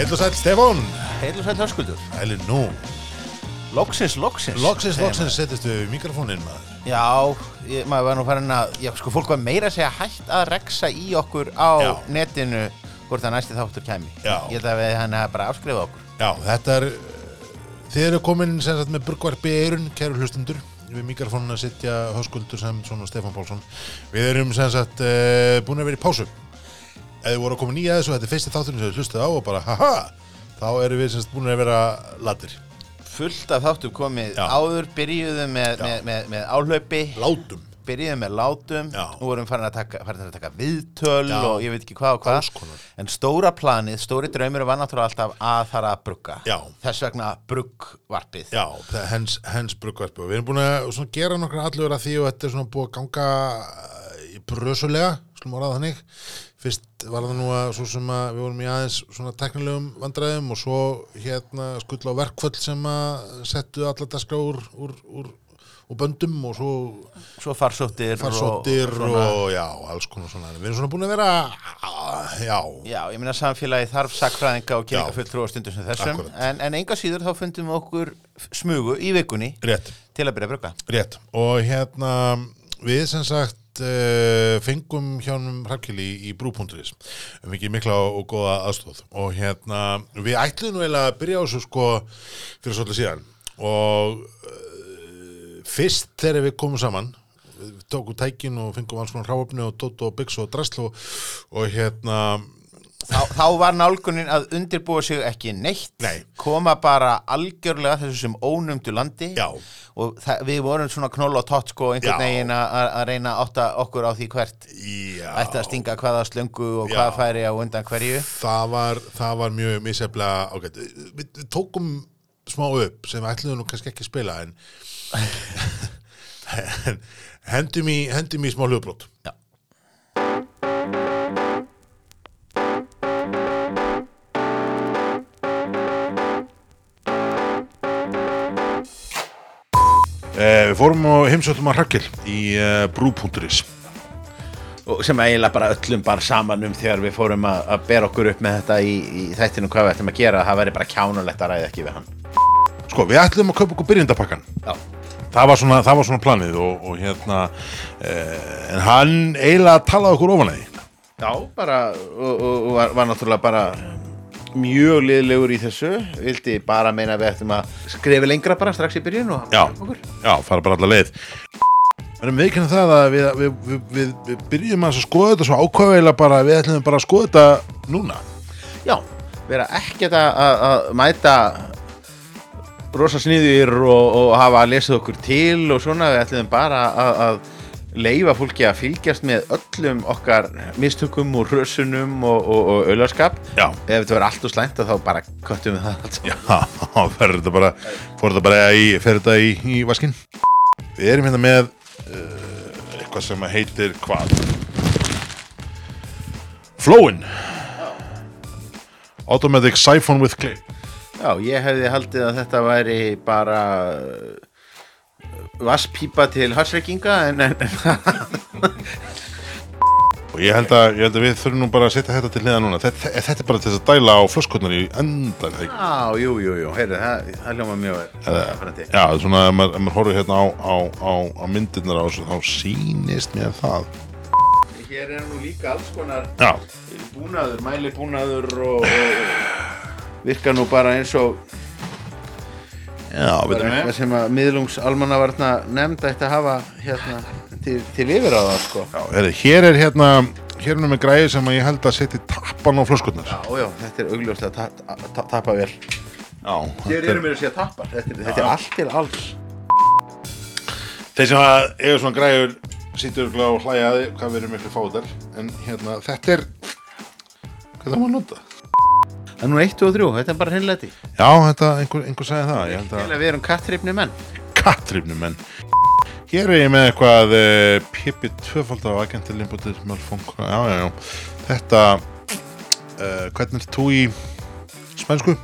Heil og sæl Stefán. Heil og sæl hörskuldur Æli nú. Loksins, loksins Loksins, loksins settist við mikrofónin maður. Já, ég, maður var nú farin að Já, sko, fólk var meira að segja hægt að reksa í okkur á Já. netinu hvort það næsti þáttur kæmi. Já. Ég held að við hann að bara afskrifa okkur. Já, þetta er Þið eru komin sem sagt með burgvarpi eirun Kæru hlustundur Við mikrofónin að sitja höskuldur sem svona Stefán Pálsson. Við erum sem sagt uh, búin að vera í pásu Ef þið voru að koma nýja þessu Þetta er fyrsti þátturinn sem þið hlustið á og bara haha Þá erum við sem sagt búin að vera latir Fullt af þáttur komið Já. áður Byrjuðum með, Já. með, með, með áhlaupi Látum Byrjuðum með látum Já. Nú vorum farin að taka, farin að taka viðtöl Já. og ég veit ekki hvað og hvað Alls konar. En stóra planið, stóri draumur var náttúrulega alltaf að fara að brugga Já. Þess vegna bruggvarpið Já, það er hens, hens bruggvarpi og við erum búin að svona, gera nokkra allur að því og þetta er svona búið að ganga í brösulega, slum áraða þannig fyrst var það nú að svo sem að við vorum í aðeins svona teknilegum vandræðum og svo hérna skull á verkföll sem að settu alla daska úr, úr, úr, úr böndum og svo Svo farsóttir farsóttir og, svona- já, alls konar svona. Við erum svona búin að vera já, Já, ég meina samfélagi þarf sakfræðinga og fulltrú á stundum sem þessum. En, en enga síður þá fundum við okkur smugu í vikunni rétt. til að byrja að brugga. Rétt, og hérna við sem sagt uh, fengum hjánum Hrafkili í, í brú.is um ekki mikla og góða aðstóð og hérna við ætlum nú eiginlega að byrja á þessu sko fyrir svolítið síðan. Og uh, fyrst þegar við komum saman við tókum tækin og fengum alls konar hráöfni og tótt og byggs og drasl og, og hérna þá, þá var nálgunin að undirbúa sig ekki neitt Nei. koma bara algjörlega þessu sem ónumdu landi Já. og það, við vorum svona knoll og tott sko einhvern veginn að reyna að átta okkur á því hvert ætti að stinga hvaða slöngu og Já. hvað færi á undan hverju það var, það var mjög misjaflega ágætt. Við, við tókum smá upp sem við ætluðum nú kannski ekki að spila en hendum, í, hendum í smá hljóðbrot. Já. Við fórum og heimsóttum að Rakel í eh, brú.is. sem eiginlega bara öllum bara saman um þegar við fórum að, að bera okkur upp með þetta í, í þættinu hvað við ættum að gera það væri bara kjánulegt að ræða ekki við hann Sko, við ætluðum að kaupa okkur byrjendapakkan. Já, Það var svona, það var svona planið og, og hérna, eh, en hann eiginlega talaði okkur ofan að því. Já bara og, og, og var, var náttúrulega bara mjög liðlegur í þessu vildi bara meina að við ættum að skrifa lengra bara strax í byrjun og Já, já, fara bara alla leið. Það er meðkynna það að við, við, við, við, við byrjum að skoða þetta svo ákvæðilega bara, við ætlum bara að skoða þetta núna. Já, vera ekkert að, að, að mæta rosa sniðir og, og hafa að lesa okkur til og svona við ætlum bara að, að leifa fólki að fylgjast með öllum okkar mistökum og rössunum og, og, og ölarskap ef þetta verður allt og slæmt þá bara köttum við það allt Já, fer þetta bara, fór þetta bara í, þetta í, í vaskinn. Við erum hérna með uh, eitthvað sem heitir hvað? Flowin. Automatic Siphon with Clay. Já, ég hefði haldið að þetta væri bara vasspípa til harsreikinga en, en, en Og ég held, að, ég held að við þurfum nú bara að setja þetta til hliða núna. Þetta, þetta er bara til þess að dæla á flöskotnar í endan. Já, jú, jú, jú, heyrðu, það, það hljóma mjög vel Frænti. Já, svona ef maður, maður horfir hérna á, á, á, á myndirnar á þessu, þá sýnist mér það. Hér er nú líka alls konar Já, búnaður, mæli búnaður og, og virka nú bara eins og já, við. eitthvað sem að miðlungs almannavarna nefnd ætti að hafa hérna til, til yfir á það sko Já, heyrðu, hér er hérna, hér er nú með græði sem að ég held að setja tappan á flöskotnar. Já, já, þetta er augljóslega ta ta ta tappa vel Já, Hér eru mér að segja tappar, þetta, er- þetta er allt til alls Þeir sem að eiga svona græður sýtur og hlæja að því hvað við erum miklu fáðar en hérna, þetta er hvað það að nota? Það er nú 1 og 3, þetta er bara hreinlega því Já, þetta, einhver, einhver sagði það ég held að Við erum kattrifni menn. Kattrifnum en hér er ég með eitthvað uh, Pippi tvöfald af agenti limbútið já, já, já, þetta uh, hvernig er þú í spænsku?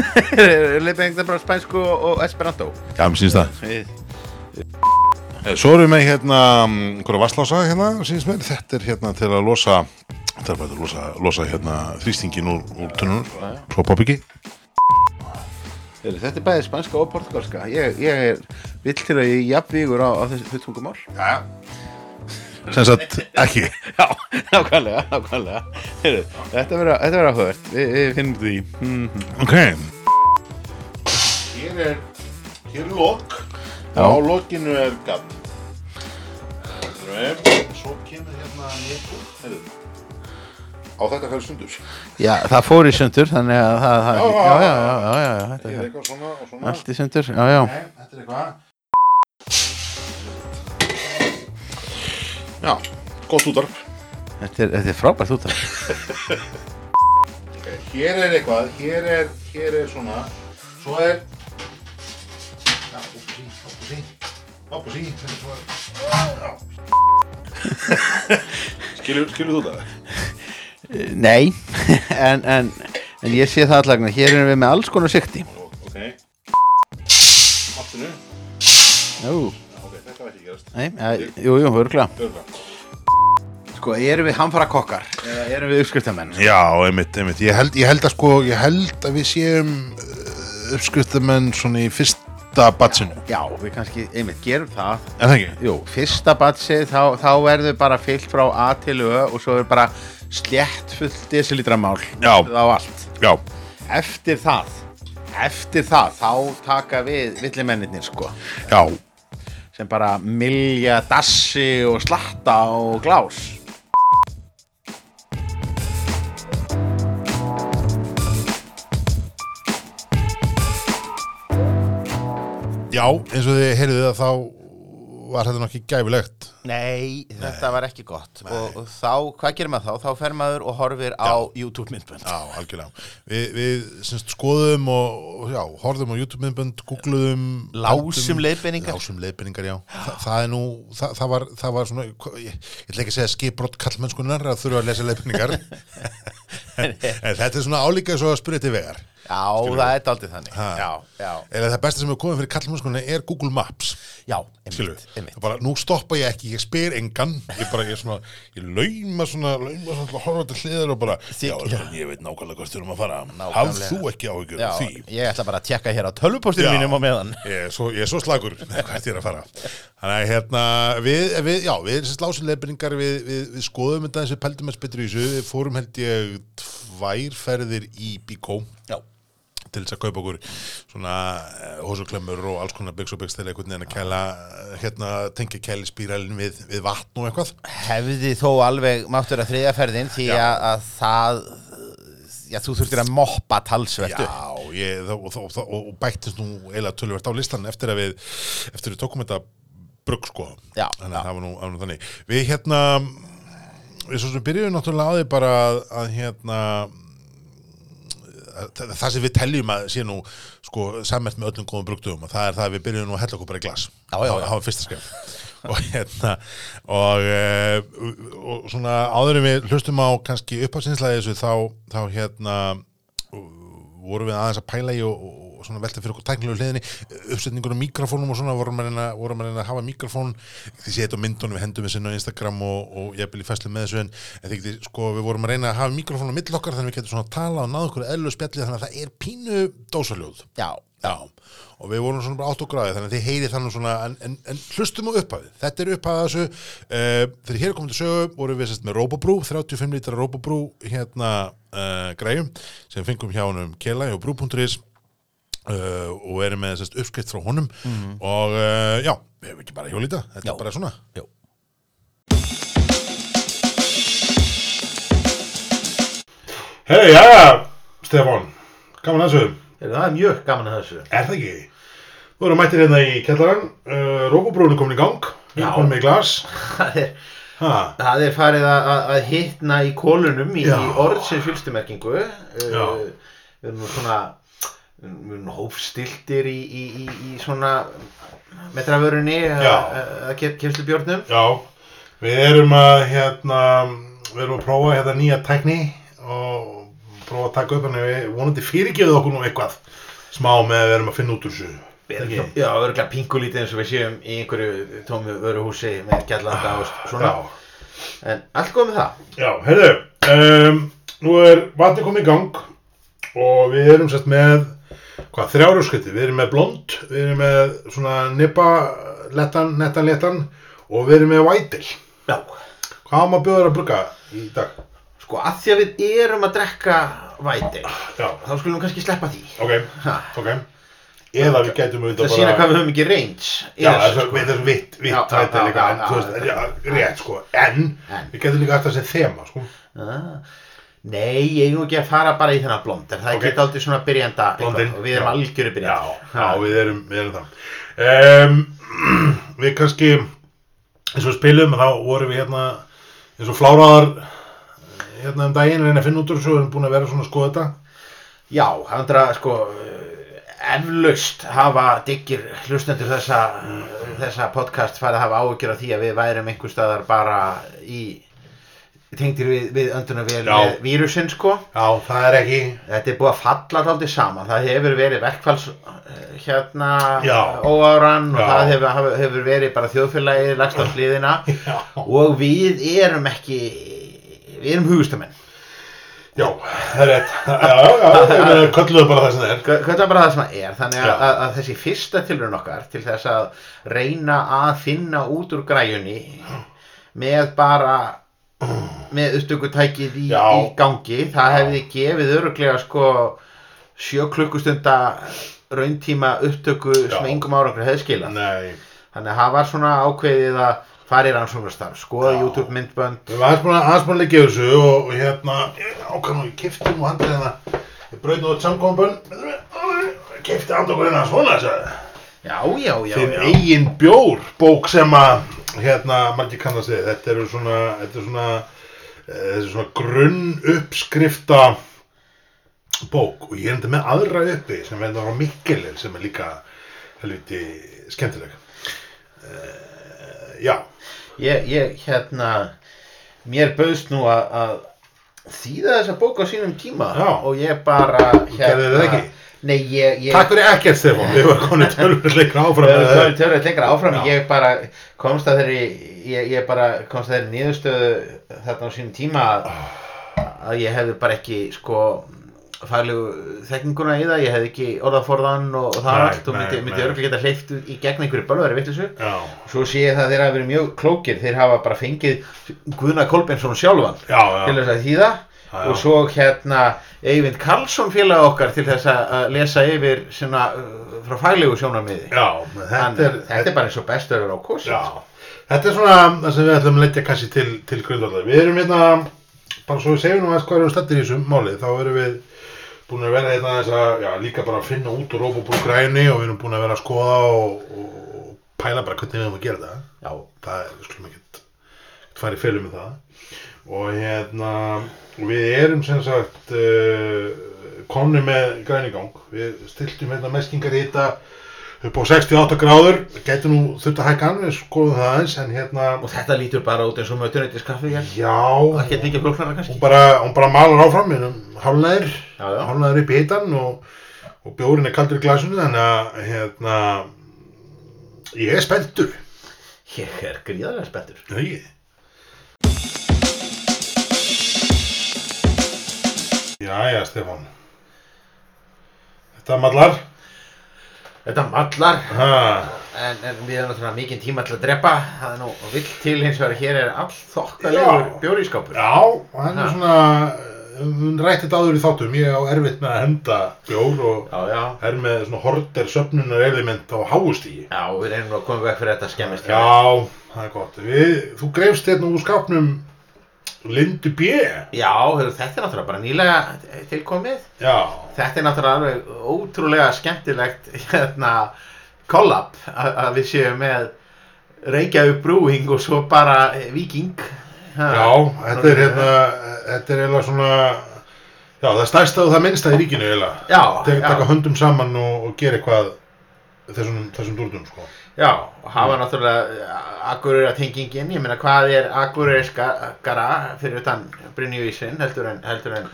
Leipið einhvern bara spænsku og, esperanto. Já, mér sýnst það. Eh, Svo erum við með hérna um, einhverja vasslása hérna, þetta er hérna til að losa Það er bara að losa, losa hérna þrýstingin úr, úr tunnunum, svo popp ekki. Þetta er bæði spanska og portugalska Ég, ég er vill til að ég jafnvígur á, á þessu tungumál Já. Sem sagt, ekki. Já, nákvæmlega, nákvæmlega Heyrðu, Þetta verður þetta verður áhugavert Við, við finnum því mm Ok. Hér er, hér er lok. Já. Á lokinu er gamm. Svo kemur hérna nýttur. Heyrðu. Á þetta fyrir sundur. Já, það fór í sundur Þannig að það, það Já, já, já, já, já, já, þetta Hér er eitthvað svona og svona. allt í sundur Já, já, Nei, þetta er eitthvað. Já, gott útarp. þetta er, þetta er frábært út af Ok, Hér er eitthvað, hér er, hér er svona, svo er, já, upp og sí, upp og sí, upp og sí, þetta er svo, já. Skilur, skilur þú það? Nei, en, en, en ég sé það allavega Hér erum við með alls konar sikti Ok. Afturnu. Jú, Ok, þetta var ekki gerast. nei, ja, jú, jú, örgla Örgulega. Sko, erum við hamfara kokkar Eða erum við uppskriftarmenn Já, einmitt, einmitt. Ég held, ég held að sko, ég held að við séum uppskriftumenn svona í fyrsta batsinu. Já, við kannski, einmitt, gerum það En það ekki? Jú, fyrsta batsi þá, þá verður bara fyllt frá A til Ö og svo er bara slétt fullt desilítramál Já. á allt Já. Eftir það Eftir það, þá taka við villimennir sko Já. sem bara milja dassi og slatta og glás Já, eins og þið heyrðuð að þá var þetta nokkið gæfilegt. Nei, þetta var ekki gott og, og þá, hvað gerir maður þá? Þá fer maður og horfir á YouTube myndbönd Já, algjörlega. Vi, við semst, skoðum og, og já, horfðum á YouTube-myndbönd, googluðum. Lásum leiðbeiningar. Lásum leiðbeiningar, já. Þa, það er nú, það, það, var, það var svona, ég, ég ætla ekki að segja skipbrott kallmennskunar að þurfa að lesa leiðbeiningar. en, en þetta er svona álíka svo að spyrja til vegar. Já, það er daldið þannig Ha. Já, já, Eða það besta sem hefur komið fyrir kallmennskunar er Google Maps. já, Skilur, einmitt, einmitt. bara, nú stoppa ég ekki, ég spyr engan, ég bara, ég svona, ég lauma svona, lauma svona, horfa til hliðar og bara, Þi- já, já, ég veit nákvæmlega hvað styrum að fara, Nákvæmlega. hafð þú ekki áhyggjur Já, af því? ég ætla bara að tjekka hér á tölvupostinu Já. mínum á meðan Ég er svo, ég er svo slagur, hvert ég er að fara. Þannig að hérna, við, við já, við erum sérst lásuleifbyrningar, við, við, við skoðum þetta eins og pældum að spytur í þessu, við fórum held ég tvær ferðir í Bíkó Já, til þess að kaupa okkur svona hósuklemmur og alls konar byggs og byggs til einhvern veginn að kæla, eh, hérna, tengja kælispíralin við, við vatn og eitthvað. hefði þó alveg máttur að þriðja ferðin því Já. að, að það já, þú þurftir að moppa talsvert upp Já, ég, og, og, og, og bættist nú eiginlega tölvert á listan eftir að við eftir við tókum þetta brugg sko Já, þannig að það var nú, nú þannig við hérna við svo sem byrjuðum náttúrulega á því bara að, að hérna það, það sem við teljum að sé nú sko sammert með öllum góðum brugdugum og það er það að við byrjuðum nú að hella okkur bara í glas. Það, var fyrsta skref. Og hérna og, e, og svona áður en við hlustum á kannski upp á sinnslæði þessu þá, þá hérna vorum við aðeins að pæla í og, og, og svona velta fyrir okkur tæknilegu hliðinni uppsetningur á mikrofónum og svona vorum vorum að, að hafa mikrofón. Því sé þetta á myndunum við hendum við sinna á Instagram og, og ég vil í fæslu með þessu en, því, sko, við vorum að reyna að hafa mikrofón á mill okkar þannig við getum svona að tala og náða okkur eðlu spjalli þannig að það er pínu dósaljóð Já, Já, og við vorum svona bara átt og gráði þannig að þið heyri þannig svona en, en, en hlustum á upphafið, þetta er upphafið þessu. Uh, þegar hér er komið til sögu vorum við sérst með Robobrú, 35 lítra Robobrú hérna uh, græjum sem fengum hjá honum Kela og Brú.is uh, og erum með sérst uppskrift frá honum og uh, já, við hefum ekki bara hjólita þetta Já. er bara svona Jú. Hei, já, Stefán gaman að þessu það er mjög gaman að þessu Er það ekki? Þú erum mættir hérna í kellaran, uh, Rókubrún er komin í gang, Já. komin með glas. Það er, Ha, það er farið að, að- að hitna í kólunum í, Já. í orðsins fylgstumerkingu Já. uh, Við erum svona erum hófstiltir í, í, í, í svona metraförunni að kemstu björnum já, við erum að, hérna, við erum að prófa hérna nýja tækni og prófa að taka upp hann við vonandi fyrirgefið okkur nú eitthvað smá með að við erum að finna út úr þessu. Ekki? Já, örgulega pingulítið eins og við séum í einhverju tómu vöruhúsi með gællanda og svona Já, En allt góð með það. Já, heyrðu, um, nú er vatni komið í gang og við erum sérst með, hvað, þrjárjóskritti, við erum með blond, við erum með svona nippa, lettan, nettan, lettan og við erum með ale. Já. Hvað á maður bjóður að brugga í dag? Sko, að því að við erum að drekka væti, Já, þá skulum við kannski sleppa því. ok, Ha. ok. Eða við gætum Það auðvitað sína hvað við höfum ekki range. í Já, þessu, þessu, við þessum vitt, já, líka, rétt, sko. En, við gætum líka alltaf að segja þema, sko. Ah. Nei, ég er nú ekki að fara bara í þennan blond, er það okay. aldrei svona byrjanda og við erum já. algjöru Já, byrjandi. já, við erum, við erum það. Um, við kannski, eins og spilum, þá vorum við hérna, eins og fláraðar, hérna um daginn, reyna að finna út úr þessu, við erum búin að vera svona að skoða þetta. Já, hann að sko eflaust hafa diggir hlustendur þessa, þessa podcast farið að hafa áhyggjur af því að við værum einhver staðar bara í tengdir við, við öndunarvél Já. með vírusinn sko Já, það er ekki, þetta er búið að falla dálítið saman það hefur verið verkfalls eh, hérna Já. óáran og Já. það hefur, hefur- verið bara þjóðfélagið lagst á hliðina já, og við erum ekki við erum hugustamenn já, það er rétt. Já, já, já, við kölluðu bara það sem það er. Er bara það sem það er? Þannig að, að, að þessi fyrsta tilraun okkar til þess að reyna að finna út úr græjunni með bara með upptökutækið í, Já. í gangi það hefði gefið öruglega sko sjö klukkustunda rauntíma upptöku sem Já. engum árangur hefði skilað Nei, þannig að það var svona ákveðið að fara í rannsóknarstarf skoða Já. YouTube myndbönd við varum aðeins búin að að leggja þessu og, og hérna, ákvæm og ég kifti nú handið hérna, braut nú þetta samkombun, kifti andokkur hérna svona, sagði. Já, já, já, þinn já. eigin bjór bók sem að hérna margir kannast við þetta eru svona þetta er svona, eh, þetta er svona grunn uppskrifta bók og ég er enda með aðra uppi sem verður á Mikkelin sem er líka helviti skemmtileg uh, já ég, ég hérna mér bauðst nú að, að þýða þessa bók á sínum tíma Já. og ég bara hérna? Nei ég, ég takk fyrir ekkert Stefán, við varum konið tölvur leikra áfram Við höfum þetta. törður lengra áfram, Já. ég bara komst að þeirri, ég, ég bara komst að þeirri niðurstöðu þarna á sínum tíma að, að ég hefði bara ekki sko færlegu þekkinguna í það, ég hefði ekki orðaforðan og, og það Nei, allt og myndi, myndi örgulega geta hleyft í gegn einhverju bölveri vitlisu já, Svo sé ég það að þeir hafa verið mjög klókir, þeir hafa bara fengið Guðna Kolbensson sjálfan já, til þess að þýða. Og svo hérna Eyvind Karlsson félag okkar til þess að að lesa yfir svona, uh, frá faglegu sjónarmiði. já þetta þetta er bara eins og bestur á kosin. Já, þetta er svona það sem við ætlum að leggja kannski til, til grundvallar. Við erum hérna, bara svo við segjum nú aðeins hvað erum stættir í þessum máli, þá erum við búin að vera hérna aðeins að, já, líka bara að finna út úr róbobúr græni og við erum búin að vera að skoða og, og, og pæla bara hvernig við erum að gera það. Já. Það er, við skulum ekkert fara í fylgum með það. Og hérna, við erum sem sagt uh, konni með grænigang. Við stiltum hérna meskingar í þetta upp á 68 gráður, getur nú þurft að hækka hann, við skoðum það aðeins, en hérna, Og þetta lítur bara út eins og mötuneytis kaffi hér. já, Og ekki líka flóknara kannski. hún bara, hún bara malar áfram, Já, já. hálnaðir upp í hitan og, og bjórin er kaldur í glasinu, þannig að, hérna, ég er spenntur, Ég er gríðarlega spettur. það ekki? Jæja, Stefán, þetta mallar, Þetta mallar. ha, En, en við erum náttúrulega mikinn tíma til að drepa. Það er nú vill til hins vegar hér er all þokkalegur Já. bjórískápur. Já, hann er svona, hún rætti þetta áður í þáttum, ég á erfitt með að henda bjór og Já, já. er með svona horter söfnunar element á háustígi. Já, við reynum nú að koma veg fyrir þetta skemmist. Já, það er gott. Við, þú greifst hérna úr skápnum Lindu B. Já, heyrðu, þetta er náttúrulega bara nýlega tilkomið. Já, Þetta er náttúrulega alveg ótrúlega skemmtilegt hérna collab að, við séum með Reykjavík Brewing og svo bara eh, Viking. Ha, já, þetta er hérna, þetta er eiginlega svona, já, það stærsta og það minnsta í ríkinu eiginlega. Já, Tek, já, taka höndum saman og, og gera eitthvað þessum, þessum dúrdum, sko. Já, og hafa náttúrulega Akureyra tengingin, ég meina hvað er Akureyriskara fyrir utan Brynjuvísinn heldur en, heldur en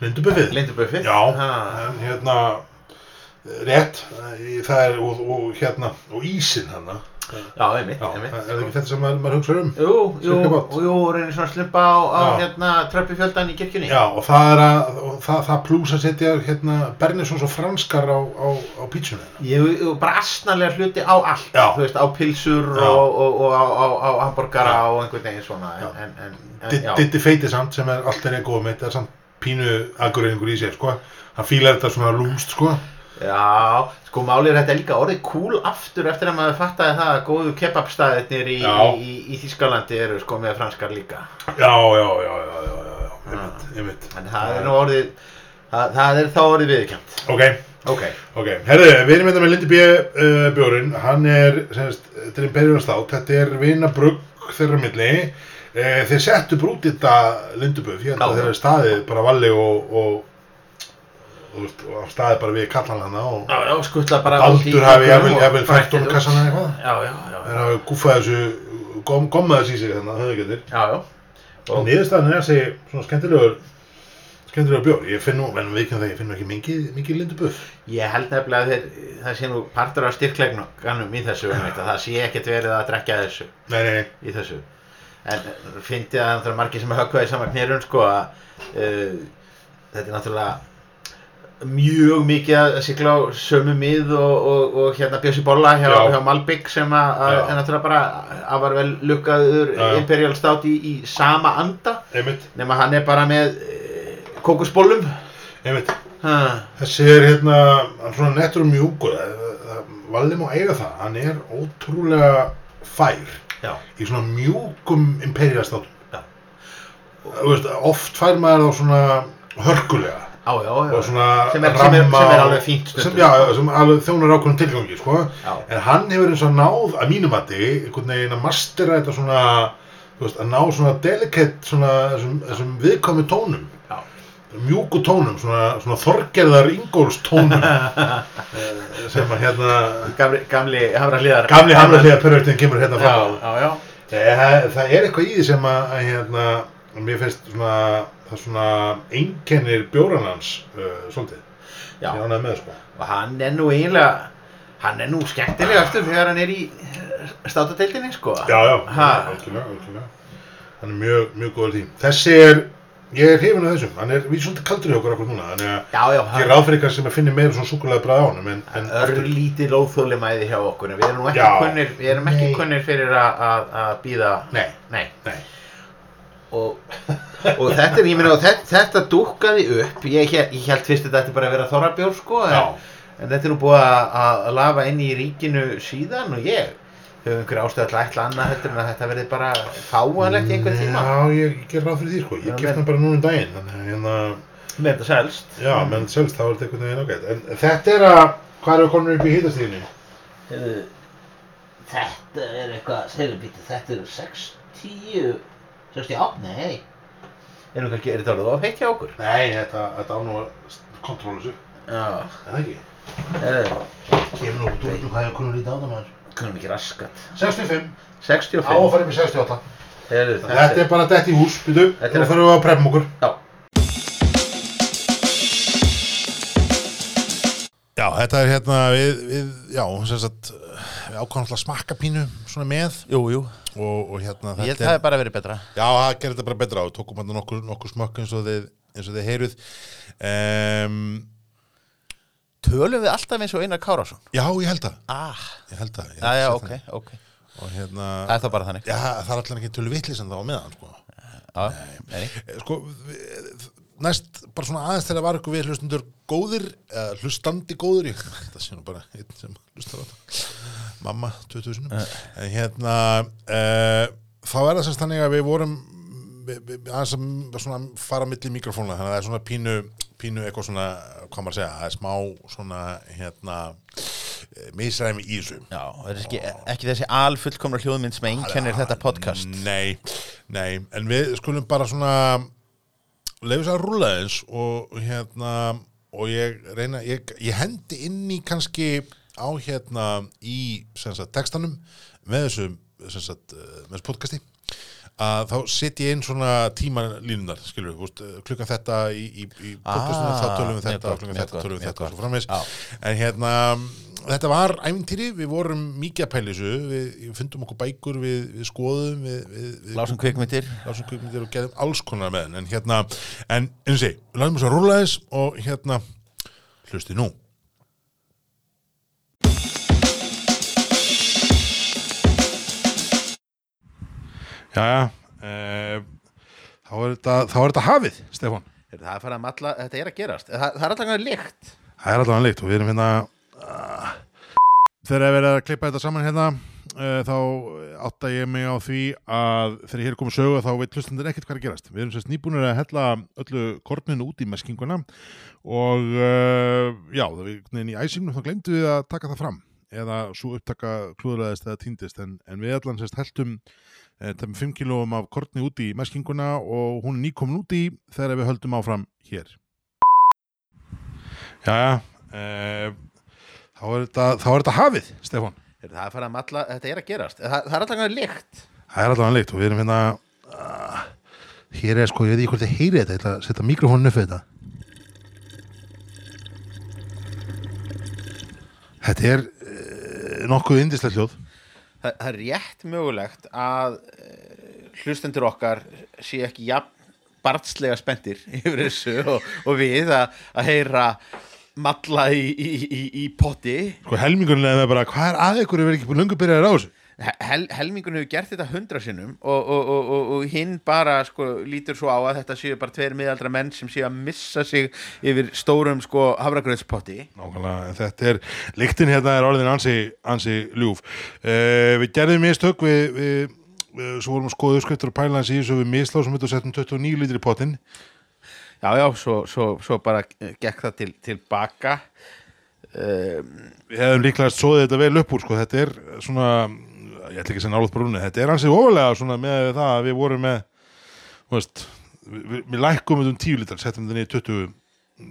Lindu B. Lindubuffið? Já, Ha, en hérna, rétt, er, og, og hérna, og ísinn hana. Já, einmitt, Já, einmitt. er það ekki þetta sem maður, maður hugsa um? Jú, jú, jú, reynir svona slumpa á, á hérna, tröppufjöldan í kirkjunni. Já, og það er að, það, það plús að setja, hérna, Bernisons og franskar á, á, á pítsuna. Ég ég- bara asnalega hluti á allt, Já. þú veist, á pilsur og, og, og á, á, á hamburgara og einhvern veginn svona. Ditti feiti samt, sem er alltaf er góð mitt, er samt pínu agurreiningur í sér, sko. Hann fílar þetta svona lúmst, sko. Já, sko málið er þetta líka orðið cool aftur eftir að maður fattaði það að góðu kebabstæðirnir í, í, í, í Þískalandi eru sko með franskar líka. Já, já, já, já, já, já, já, einmitt, einmitt. Þannig það er nú orðið, það, það er þá orðið viðkjönd. Ok, Ok. ok. Herðu, við erum hérna með Lindi B. Uh, bjórin, hann er, semst, þetta er Imperial Stout, þetta er vinabrugg þeirra milli. Uh, þeir settu brút í þetta Lindubuff, ég held að þeir eru staðið bara valli og, og, og, staðið bara við kallan hana og Já, já, skuttla bara Baldur hafi jafnvel, bættið honum kassan eða eitthvað. Já, já, já. Þeir hafi guffað þessu, gom, gommað þessu í sig þarna, höfðu getur. Já, já. Og niðurstaðan er þessi svona skemmtilegur, skemmtilegur bjór. Ég finn nú, en við ekki það, ég finn nú ekki mikið, mikið Lindubuff. Ég held nefnilega að þeir, það sé nú partur af styrklegnum í þessu, einmitt, að það sé ekkert verið að drekja þessu. Nei, nei, nei. í þessu en fyndi að það er margir sem höggva í sama knirun sko að uh, þetta er náttúrulega mjög mikið að sigla á sömu mið og, og, og hérna Bjössi Bolla hjá, Já. hjá Malbygg sem að að náttúrulega bara afar vel lukkaður. Imperial Stout í, í sama anda nema hann er bara með einmitt. ha, Þessi er hérna, svona nettur og mjúkur. Valli má eiga það, hann er ótrúlega fær já, í svona mjúkum. Þú veist, oft fær maður þá svona hörkulega já, já, svona Sem er- sem er- ramma sem er alveg fínt sem, Já, sem alveg þjónar ákveðum tilgangi, sko. Já. En hann hefur eins og náð, að mínum mati, einhvern veginn að mastera þetta svona, veist, að ná svona delicate, svona þessum, þessum viðkomi tónum. Já. Mjúku tónum, svona, svona þorgerðar Ingóls tónum eh, sem að hérna, gamli, gamli hafra hlýðar gamli hamlarlega pervertin kemur hérna já, fram á. já, já Eh, Það, það er eitthvað í því sem að, að hérna, mér finnst svona, það svona einkennir bjóranans uh, svolítið. Já. Ég ánægði með, sko. og hann er nú eiginlega hann er nú skemmtilegastur þegar hann er í státadeildinni sko Já, já, Ha. algjörlega, algjörlega. Hann er mjög, mjög góður tím. Þessi er, ég er hrifin af þessum, hann er, við erum svolítið kaldur í okkur okkur núna, þannig að já, já, ég er hann ráð fyrir eitthvað sem að finna meira svona súkulega bræð á honum, en, en örlítið óþólimæði hjá okkur en við erum nú ekki Já. kunnir við erum ekki Nei. kunnir fyrir að að býða nei, nei nei, og, og þetta er, ég meina, og þetta, þetta dúkkaði upp. Ég, ég held fyrst að þetta ætti bara að vera þorrabjór sko en, já, en þetta er nú búið að, lafa inn í ríkinu síðan og ég hefur einhverja ástæð til að ætla annað heldur en að þetta verði bara fáanlegt í einhvern tíma. Já, ég, ger ráð fyrir því, sko, Já, ég men- keft hann bara núna um daginn, þannig að hérna, með þetta selst. Já, menn selst, þá er þetta einhvern veginn ágætt, en þetta er að, hvað eru konur upp í hitastíðinu? Heyrðu, Þetta er eitthvað, segðu býttu, þetta eru 60, 68, nei. Er nú kannski, er þetta alveg of heitt hjá okkur? Nei, þetta, þetta á nú að kontróla þessu, Já, er það ekki? heyrðu, Kemur nú út úr hvað er konur lítið á það maður? kunum ekki raskat. 65, á að 65, fara upp í 68. heyrðu, Þetta er bara dætt í hús, byrju, Þetta nú er- þurfum við að preppa okkur. Já, Já, þetta er hérna, við, við já, sem sagt, við ákvæmum alltaf að smakka pínu svona með jú, jú. og, og hérna, Ég held þetta það er bara verið betra. Já, það gerir þetta bara betra á, tókum hérna nokkur, nokkur smökk eins og þið, eins og þið heyruð. Um, Tölum við alltaf eins og Einar Kárásson? já, ég held það, Ah, ég held það. ég já, já, sé ok, það. ok. Og hérna, Það er þá bara þannig. já, það er alltaf ekki tölu vitlis en það á meðan, sko. Já, nei. Eh, Sko, við- næst, bara svona aðeins þegar var ykkur við hlustundur góðir, eða hlustandi góðir, ég, þetta sé nú bara einn sem hlustar á þetta, mamma, 2000, en hérna, uh, þá er það semst þannig að við vorum, við, við, aðeins að svona fara milli mikrofónuna, þannig að það er svona pínu, pínu eitthvað svona, hvað maður að segja, það er smá svona, hérna, eh, misræmi í þessu. Já, það er ekki, ekki þessi alfullkomna hljóðmynd sem einkennir þetta podcast. Nei, nei, en við skulum bara svona leiðis að rúla eins og hérna og ég reyna, ég, ég hendi inn í kannski á hérna í sagt textanum með þessu sagt, eh, með þessu podcasti að þá set ég inn svona tímalínunar skilur úst, klukkan þetta í, í, í podcastinu, Ah, þá tölum við mjög þetta gott, klukkan mjög þetta, gott, tölum við mjög þetta og svo framvegis Já. en hérna, þetta var ævintýri, við vorum mikið að pæla þessu við, við fundum okkur bækur, við, við skoðum við, við, við Lásum kvikmyndir. Lásum kvikmyndir og gerðum alls konar með henn en hérna, en eins og segi, við lagum þess að rúla þess og hérna hlusti nú. Jæja uh, þá er þetta þá er þetta hafið, Stefán. Það er farið að matla, þetta er að gerast. Það, það er alltaf líkt Það er allavega líkt og við erum hérna Þegar ég verið að klippa þetta saman hérna uh, þá átta ég mig á því að þegar ég er komið sögu þá veit hlustandir ekkert hvað er gerast. Við erum sérst nýbúinir að hella öllu korninu út í meskinguna og uh, já, það við neðin í æsingnum þá glemdu við að taka það fram eða svo upptaka klúðraðist eða týndist en, en við allan sérst heldum það með 5 kilóum af korni út í meskinguna og hún er nýkomin út í þegar við höldum áfram hér. Jæja, uh, þá, er þetta, þá er þetta hafið, Stefán. Það er farið að matla, þetta er að gerast Það, það er hann líkt Það er allavega líkt og við erum hérna, uh, hér er sko, ég veit ekki hvort þið heyrið þetta, ég ætla að setja mikrofónu upp við þetta. Þetta er uh, nokkuð indislega hljóð. Það, það er rétt mögulegt að uh, hlustendur okkar sé ekki jafn barnslega spendir yfir þessu og, og við að, að heyra matla í, í, í, í potti Sko helmingurinn er bara, hvað er að ykkur, ég verð ekki búin lungu byrjaðir á þessu. Hel, helmingun hefur gert þetta hundra sinnum og, og, og, og, og hinn bara sko, lítur svo á að þetta séu bara tveir miðaldra menn sem séu að missa sig yfir stórum sko, hafragröðspotti Nákvæmlega, þetta er, lyktin hérna er orðin ansi, ansi ljúf. Uh, við gerðum mistök, við, við, við svo vorum að skoða uppskriftur og pæla hans í þessu við mislásum þetta og settum 29 lítur í potinn. Já, já, svo, svo, svo bara eh, gekk það til, tilbaka um, Við hefðum líklega svoðið þetta vel upp úr, sko, þetta er svona, ég ætla ekki að segja nálaðt brúni, þetta er ansi ofalega svona með það að við vorum með, þú veist, við, við, þetta um 10 lítar, settum þetta niður í 20,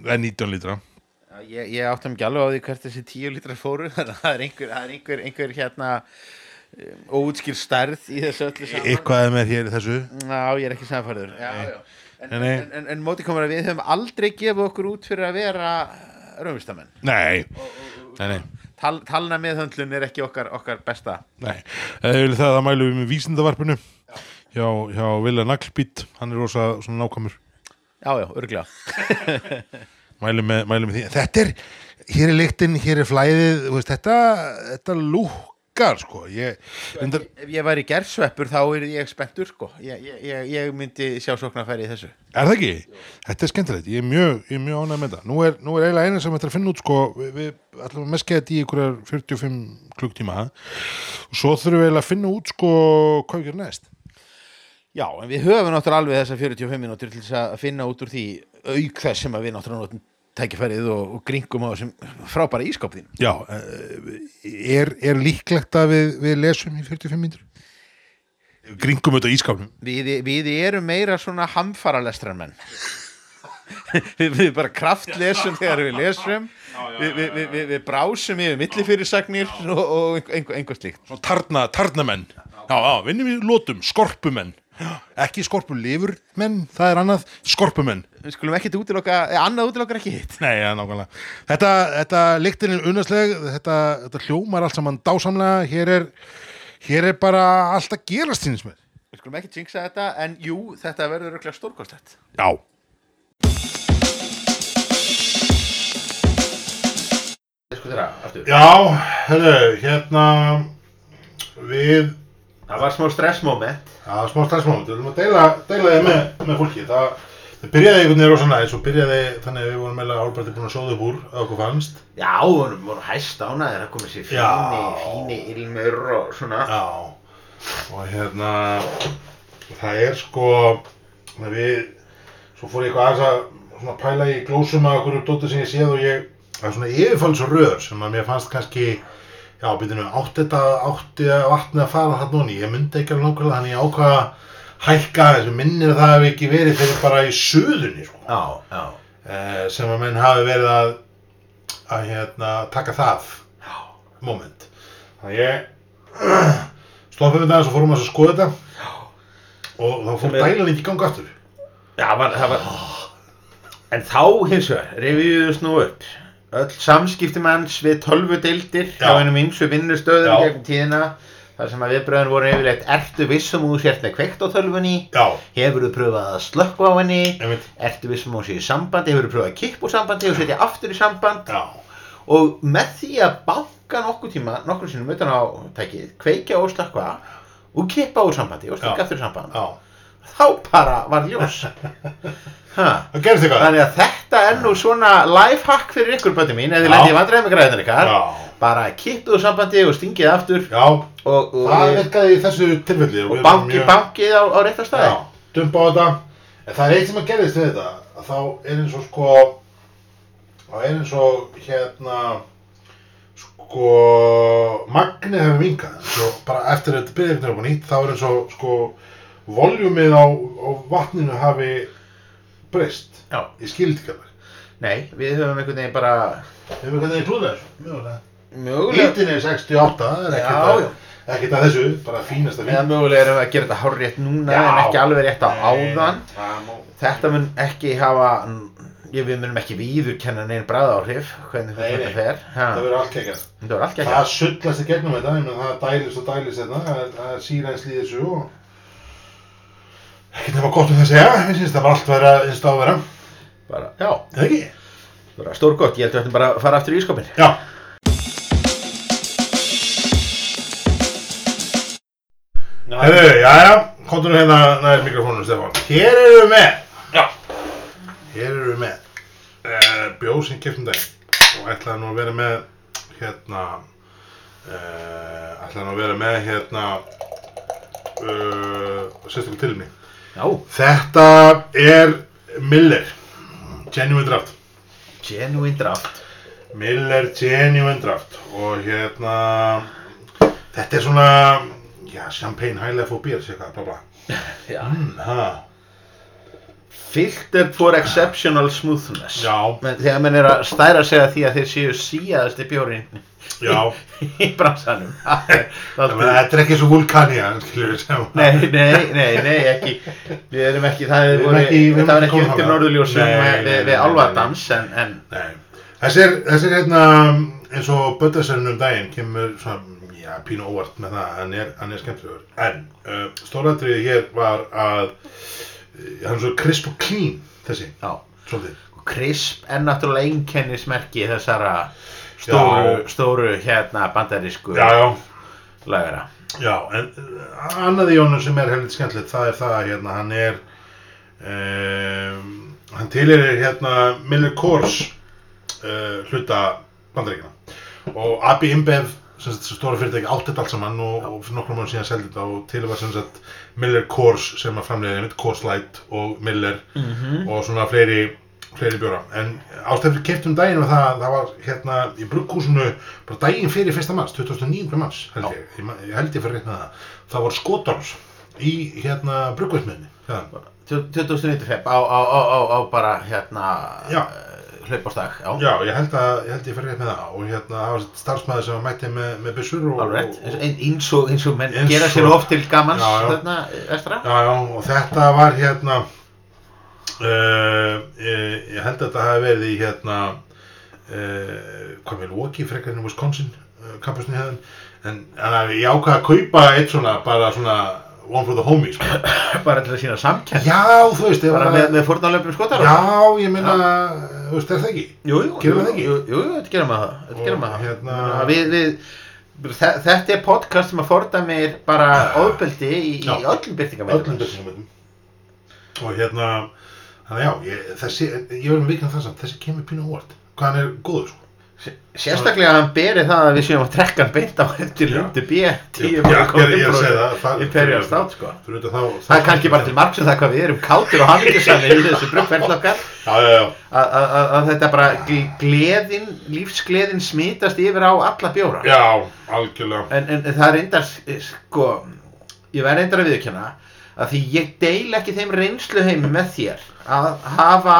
eða 19 lítra. Já, Ég, ég áttum ekki alveg á því hvert þessi tíu lítrar fóru það er einhver, það er einhver, einhver hérna um, óutskýr stærð í þessu öllu saman Eitthvað er með hér í þessu. Já, ég er ekki samfærður já, já. En, en, en, en móti komur að við höfum aldrei gefið okkur út fyrir að vera raunvistamenn Nei, nei, nei. Tal, Talna meðhöndlun er ekki okkar, okkar besta. Nei, vil það að mælum við með vísindavarpinu hjá, hjá Vilja Naglbít, hann er rosa svona nákvæmur. Já, já, örgulega mælum með, með því, þetta er hér er lyktin, hér er flæðið. Veist, þetta, þetta lúkar sko, ég, reyndar, Ef ég væri gerðsveppur þá er ég spenntur sko. Ég, ég, ég, myndi sjá sóknarfæri í þessu. Er það ekki? Þetta er skemmtilegt, ég er mjög, mjög ánægð með þetta. Nú er, nú er eiginlega eina sem þetta er að finna út sko, við, við ætlum að meskja þetta í einhverjar 45 klukktíma og svo þurfum við eiginlega að finna út sko hvað við gerum næst. Já, en við höfum náttúrulega alveg þessar 45 minútur til þess að finna út úr því auk þess sem við náttúrulega tækifærið og, og gringum á þessum frábæra ískapðin. Já, eh, er, er líklegt að við, við lesum í 45 mínútur? Gringum þetta í skápnum. Við, við erum meira svona hamfara menn. við, við bara kraftlesum þegar við lesum, við, brásum yfir millifyrirsagnir og, og einhver, einhver slíkt. Svona tarna, tarnamenn. Já, já, vinnum við lótum, skorpumenn. Ekki skorpulifurmenn, það er annað, skorpumenn. Við skulum ekkit útiloka, eða annað útilokkar ekki hitt. Nei, já, nákvæmlega. Þetta, þetta lyktin er unnasleg, þetta, þetta hljómar allt saman dásamlega, hér er, hér er bara allt að gerast hins með. Við skulum ekki jinxa þetta, en jú, þetta verður örugglega stórkostlegt. Já. Þeirra, aftur. Já, hefðu, hérna, við Það var smá stressmoment. Já, smá stressmoment, við viljum að deila, deila þið með, með fólki. Það, það byrjaði einhvern veginn rosa næst og byrjaði þannig að við vorum meðlega álbært búin að sóða upp úr að okkur fannst. Já, voru, voru hæst ánæðir að koma sér fíni, fíni ilmur og svona. Já, og hérna, það er sko, að við, svo fór ég eitthvað aðeins að svona pæla í glósum að okkur dóttir sem ég séð og ég, það er svona yfirfalsrör sem að mér fannst kannski, já, byrjum við, átti þetta, átti vatnið að fara þarna onni, ég myndi ekki alveg nákvæmlega, þannig ég ákvaða að hækka þessu, minnir að það hefði ekki verið fyrir bara í suðunni, sko. Já, já. eh, sem að menn hafi verið að að hérna taka það. Moment. Þannig ég stoppið við það og fórum að skoða þetta. Og þá fór dælan ekki ganga aftur. Já, var, það var En þá hins vegar reviðuðust nú upp öll samskipti manns við tölvudeildir á einum ymsu vinnustöðum Já. gegnum tíðina þar sem að viðbröðin voru yfirleitt ertu vissum þú sért með kveikt á tölvunni? Já, hefur þú pröfað að slökkva á henni? Einmitt. Ertu vissum að hún sé í sambandi? Hefur þú pröfað að kippa úr sambandi og setja aftur í samband? Já, og með því að banka nokkuð tíma nokkur sinnum utan á tækið kveikja og slökkva og kippa úr sambandi og Já. slökkva aftur í samband. Já þá bara var ljós. Þannig að þetta er nú svona lifehack fyrir ykkur bæti mín, Já. lendið í vandræðum með græðunar ykkar, bara kiptuðu sambandi og stingið aftur. Já, og, og, það virkaði í þessu tilfelli og banki bankið á, á réttar staði. Já, dumpa á þetta. En það er eitt sem að gerðist við þetta að þá er eins og sko þá er eins og hérna sko magnið hefur svo bara eftir að þetta byrja eitthvað nýtt þá er eins og sko voljumið á, á vatninu hafi breyst Já. í skildikalag Nei, við höfum einhvern veginn bara Hefur hvernig þið klúðið þessu? Mjögulega mögulega, Hítin er 68, það er Já, ekkert að, já. ekkert að þessu, bara fínasta eða mögulega erum við að gera þetta hár rétt núna en ekki alveg rétt á áðan. Það má Þetta mun ekki hafa, ég, við munum ekki viðurkenna neinn bræðáhrif, hvernig Nei, þetta nei. fer. Ha, Það verður allt kekjað. Þetta var allt ekki Það sullast í gegnum þetta, ég menn það dælist og dælist þetta, það er- það er sírænsli í þessu og ekkert nema gott um það að segja, ég syns það bara allt á að vera. bara, já, Það ekki? bara stórgott, ég held að við ættum bara fara aftur í ískopin. Já. Herðu, jæja, komdu nú hérna nær mikrofónum, Stefán. Hér erum við með, Já. hér erum við með uh, bjóð sem keftum daginn og ætlaði nú að vera með hérna, uh, ætlaði nú að vera með hérna, uh, sérstaklega til mig. Já, Þetta er Miller, Genuine Draft. genuine draft. Miller Genuine Draft og hérna þetta er svona já, champagne highlife og beer sé hvað, bla bla Já. mm, ha, Filtered for exceptional smoothness já, Men, Þegar menn er að stæra sig að því að þeir séu síðasti bjórin já í bransanum Það er- meina, er- þetta er ekki svo vulkania skilur sem Nei, nei, nei, nei, ekki Við erum ekki, það Við er erum voru, ekki- við erum þetta var ekki ekki undir þangað. norðurljósum Nei, við, nei, við, nei, við nei, álfadans en, en Nei. Þessi er, þessi er hérna eins og Böttarsson um daginn kemur svona, já, pínu óvart með það, hann er, hann er skemmtilegur. En uh, stóratriði hér var að hann er svo crisp og clean, þessi, já, svolítið. crisp er náttúrulega einkennismerki þessara stóru, stóru hérna bandarísku lagara. Já, en uh, annað í honum sem er heldur skemmtilegt, það er það að hérna, hann er, um, hann tilir hérna Miller Coors uh, hluta bandaríkina og Abi InBev, sem stóra fyrirtæki átt þetta allt saman og, og fyrir nokkrum mánu síðan seldi þetta og til var sem sagt Miller Coors sem að framleiða einmitt Coors Light og Miller Mhm. og svona fleiri fleiri bjóra, en ástæður keftum daginn var það, það var hérna í brugghúsinu bara daginn fyrir fyrsta mars 2009. mars, held ég, ég, ég held ég fyrir með það, það var skotons í hérna brugghúsmiðni ja. 2095 á, á, á, á, á bara hérna Já. Hlaupastag já, já, ég held að ég held ég fyrir rétt með það. Og hérna það var starfsmæður sem mætti með, með byssur og, rétt og, og, Ein- eins og, eins og menn Eins gera sér og- of til gamans Já, já. þarna estra já, já, og þetta var hérna uh, ég, ég held að þetta hafi verið í hérna uh, hvað með Milwaukee frekar en Wisconsin uh, kampusni hefðin en, en ég ákvaði að kaupa eitt svona bara svona one for the homies sko. bara til að sína samkenn já, þú veist, bara að- með, með fórnarlöfum skotar já, ég meina þú veist, er það ekki? Jú, jú, Gerum jú, jú, jú, þetta gerum við það þetta gerum við það. hérna- við, við, þe- þetta er podcast sem að fordæmir bara ofbeldi í, í öllum byrtingamöndum öllum byrtingum og hérna þannig já, ég, þessi, ég verðum vikna það samt þessi kemur pínu óvart, hvað hann er góður sko. Sérstaklega að hann beri það að við séum að trekka hann beint á eftir lundu B Já, 10 ég, ég, ég segi það, það Imperial Stout sko. Það er kannski bara til margs um það hvað við erum kátir og hafmyggjusamir í þessu bruggferðl okkar. Já, já, já, að- þetta bara gl- gleðin, lífsgleðin smitast yfir á alla bjóra. Já, algjörlega. En, en, það er reyndar sko, ég verð reyndar að viðkjanna að því ég deil ekki þeim reynslu heimi með þér að hafa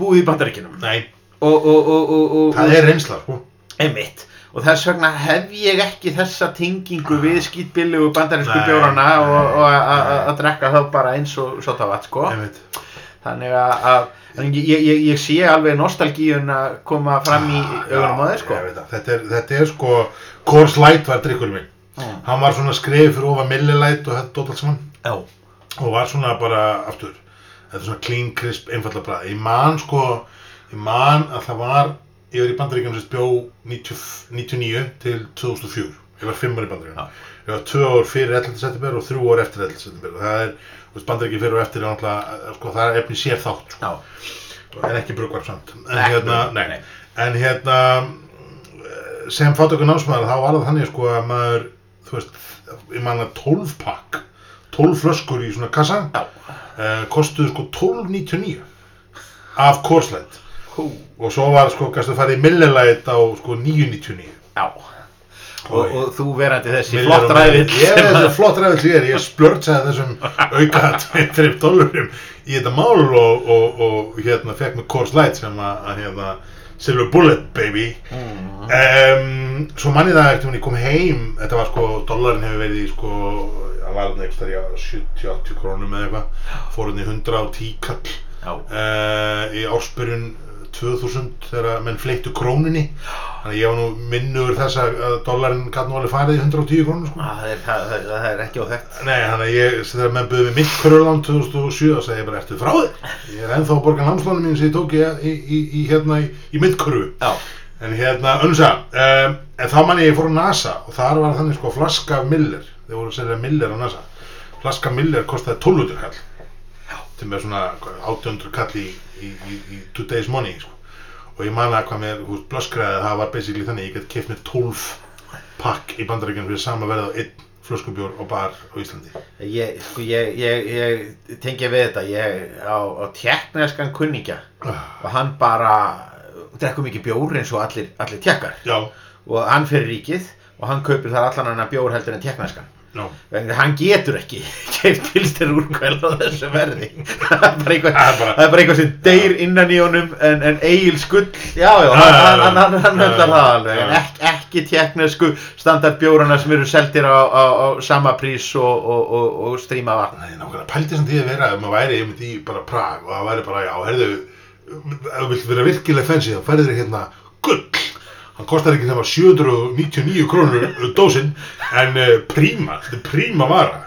búið í bandaríkinum nei, og, og, og, og, og það er reynsla sko. einmitt. Og þess vegna hef ég ekki þessa tengingu við skýtbillegu bandarísku Nei, bjórana nei, og, og að- drekka þá bara eins og sotavat sko. Einmitt. þannig að, ég, ég, ég sé alveg nostalgíun að koma fram í augunum á þeir sko. það. þetta, er, þetta er sko Coors Light var drikkur minn. Mm. hann var svona skrifið fyrir ofan Miller Light og þetta dótt allt saman Já, og var svona bara aftur. Þetta er svona clean crisp einfalda bræð ég man sko ég man að það var ég var í bandaríkjum sem bjó 90, 99 til 2004 ég var 5 ári í bandaríkjum Já. ég var 2 ár fyrir 11. september og 3 ár eftir 11. september það er bandaríkjum fyrir og eftir er náttúrulega sko það er efni sér þátt sko. já, en ekki brugvarp samt en hérna, brugvarp, nei, nei. en hérna eh, sem fátöku námsmaður þá var það þannig sko að maður þú veist, ég man að 12 pakk 12 flöskur í svona kassa já, uh, kostuðu sko 12.99 af Korslætt hú, og svo var sko, gæstu farið í Millilætt á sko 9.99 já. Og, og þú verandi þessi flott millir. Ég er þessi flott ræðill ég er, ég splörtsaði þessum auka 2-3 dólarum í þetta mál og, og, og hérna fekk mig Coors Light sem að, að hérna Silver Bullet baby. Mm. um, Svo manni það eftir hún ég kom heim. Þetta var sko, dollarin hefur verið í sko hann var hann eitthvað í 70-80 krónum eða eitthvað. Fór hann í 110 kall. Uh, í ársbyrjun 2000 þegar menn fleittu krónunni. Þannig að ég var nú minnur þess að gæti nú alveg farið í 110 krónur sko. það það, það, það er ekki óþekkt. Nei, þannig að ég, þegar menn buðið við mitt körulán 2007 þá segi ég bara, ertu frá? Þér? Ég er ennþá að borga námslánum mín sem ég tók í, í, í, í hérna í, mitt Já, En hérna, önnsa, um, en þá manni ég fór á NASA og þar var þannig sko flaska Miller, þeir voru að segja Miller á NASA. Flaska Miller kostaði 1200 kall sem er svona hvað, 800 kall í, í, í, today's money sko. og ég man að hvað mér, blöskræði það var basically þannig, ég keft mér 12 pakk í bandarækjum fyrir sama verð á einn flöskubjór og bar á Íslandi. Ég, sko, ég, ég, ég tengi við þetta. Ég á, á tjekkneskan kunningja Ah, og hann bara drekkum ekki bjór eins og allir, allir tjekkar Já, og hann fyrir ríkið og hann kaupir þar allan annan bjór heldur en tjekkneskan að hann getur ekki keipt pilstir úrkvæl á þessu verði. Það er bara eitthvað, bara- eitthvað sem deyr innan í honum en, en Egil skull já já, hann, höndlar það alveg. En já. ekki, tjekknesku standardbjórana sem eru seldir á, á, á sama prís og, og, og, og stríma vatn. Nei, nákvæmlega, pældi sem því að vera ef maður væri einmitt í bara Prag og það væri bara, já, herðu ef þú vilt vera virkilega fancy þá færður þér hérna gull hann kostar ekki nema 799 krónur dósinn en uh, príma, þetta er príma vara.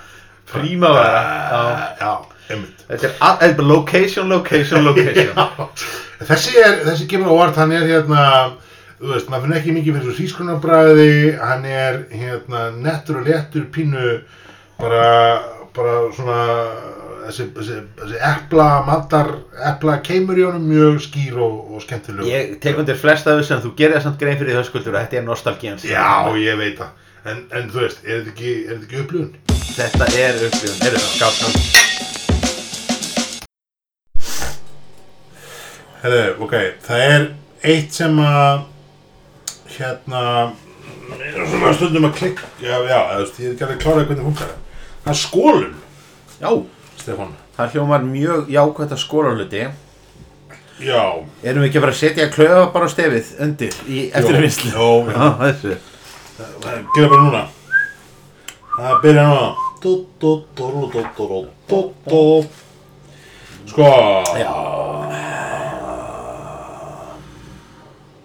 Prímavara, já, já, einmitt. Þetta er, location, location, location. Þessi er, þessi kemur á orð hann er hérna þú veist, maður finnir ekki mikið fyrir svo hrískunarbræði hann er hérna nettur og léttur pínu bara, bara svona þessi, þessi, þessi epla matar, epla keimur í honum mjög skýr og, og skemmtileg ég tek undir flest af þessu en þú gerir það samt grein fyrir þau að þetta er nostalgían sem- já, ég veit það. En, en þú veist, er þetta ekki, er þetta ekki upplifun? Þetta er upplifun, er þetta skátt Herðu, ok, það er eitt sem að hérna er svona stundum að klikka já, já, eða, þú veist, ég er ekki alveg klárað hvernig funkar það er skólum, Já, Stefán Það hljómar mjög jákvæmt að skóla hluti. Já. Erum við ekki bara að setja klöfa bara á stefið undir í eftirvinnslu? Jó, jó. Ah, Gera bara núna. Það byrja núna. Sko. Já.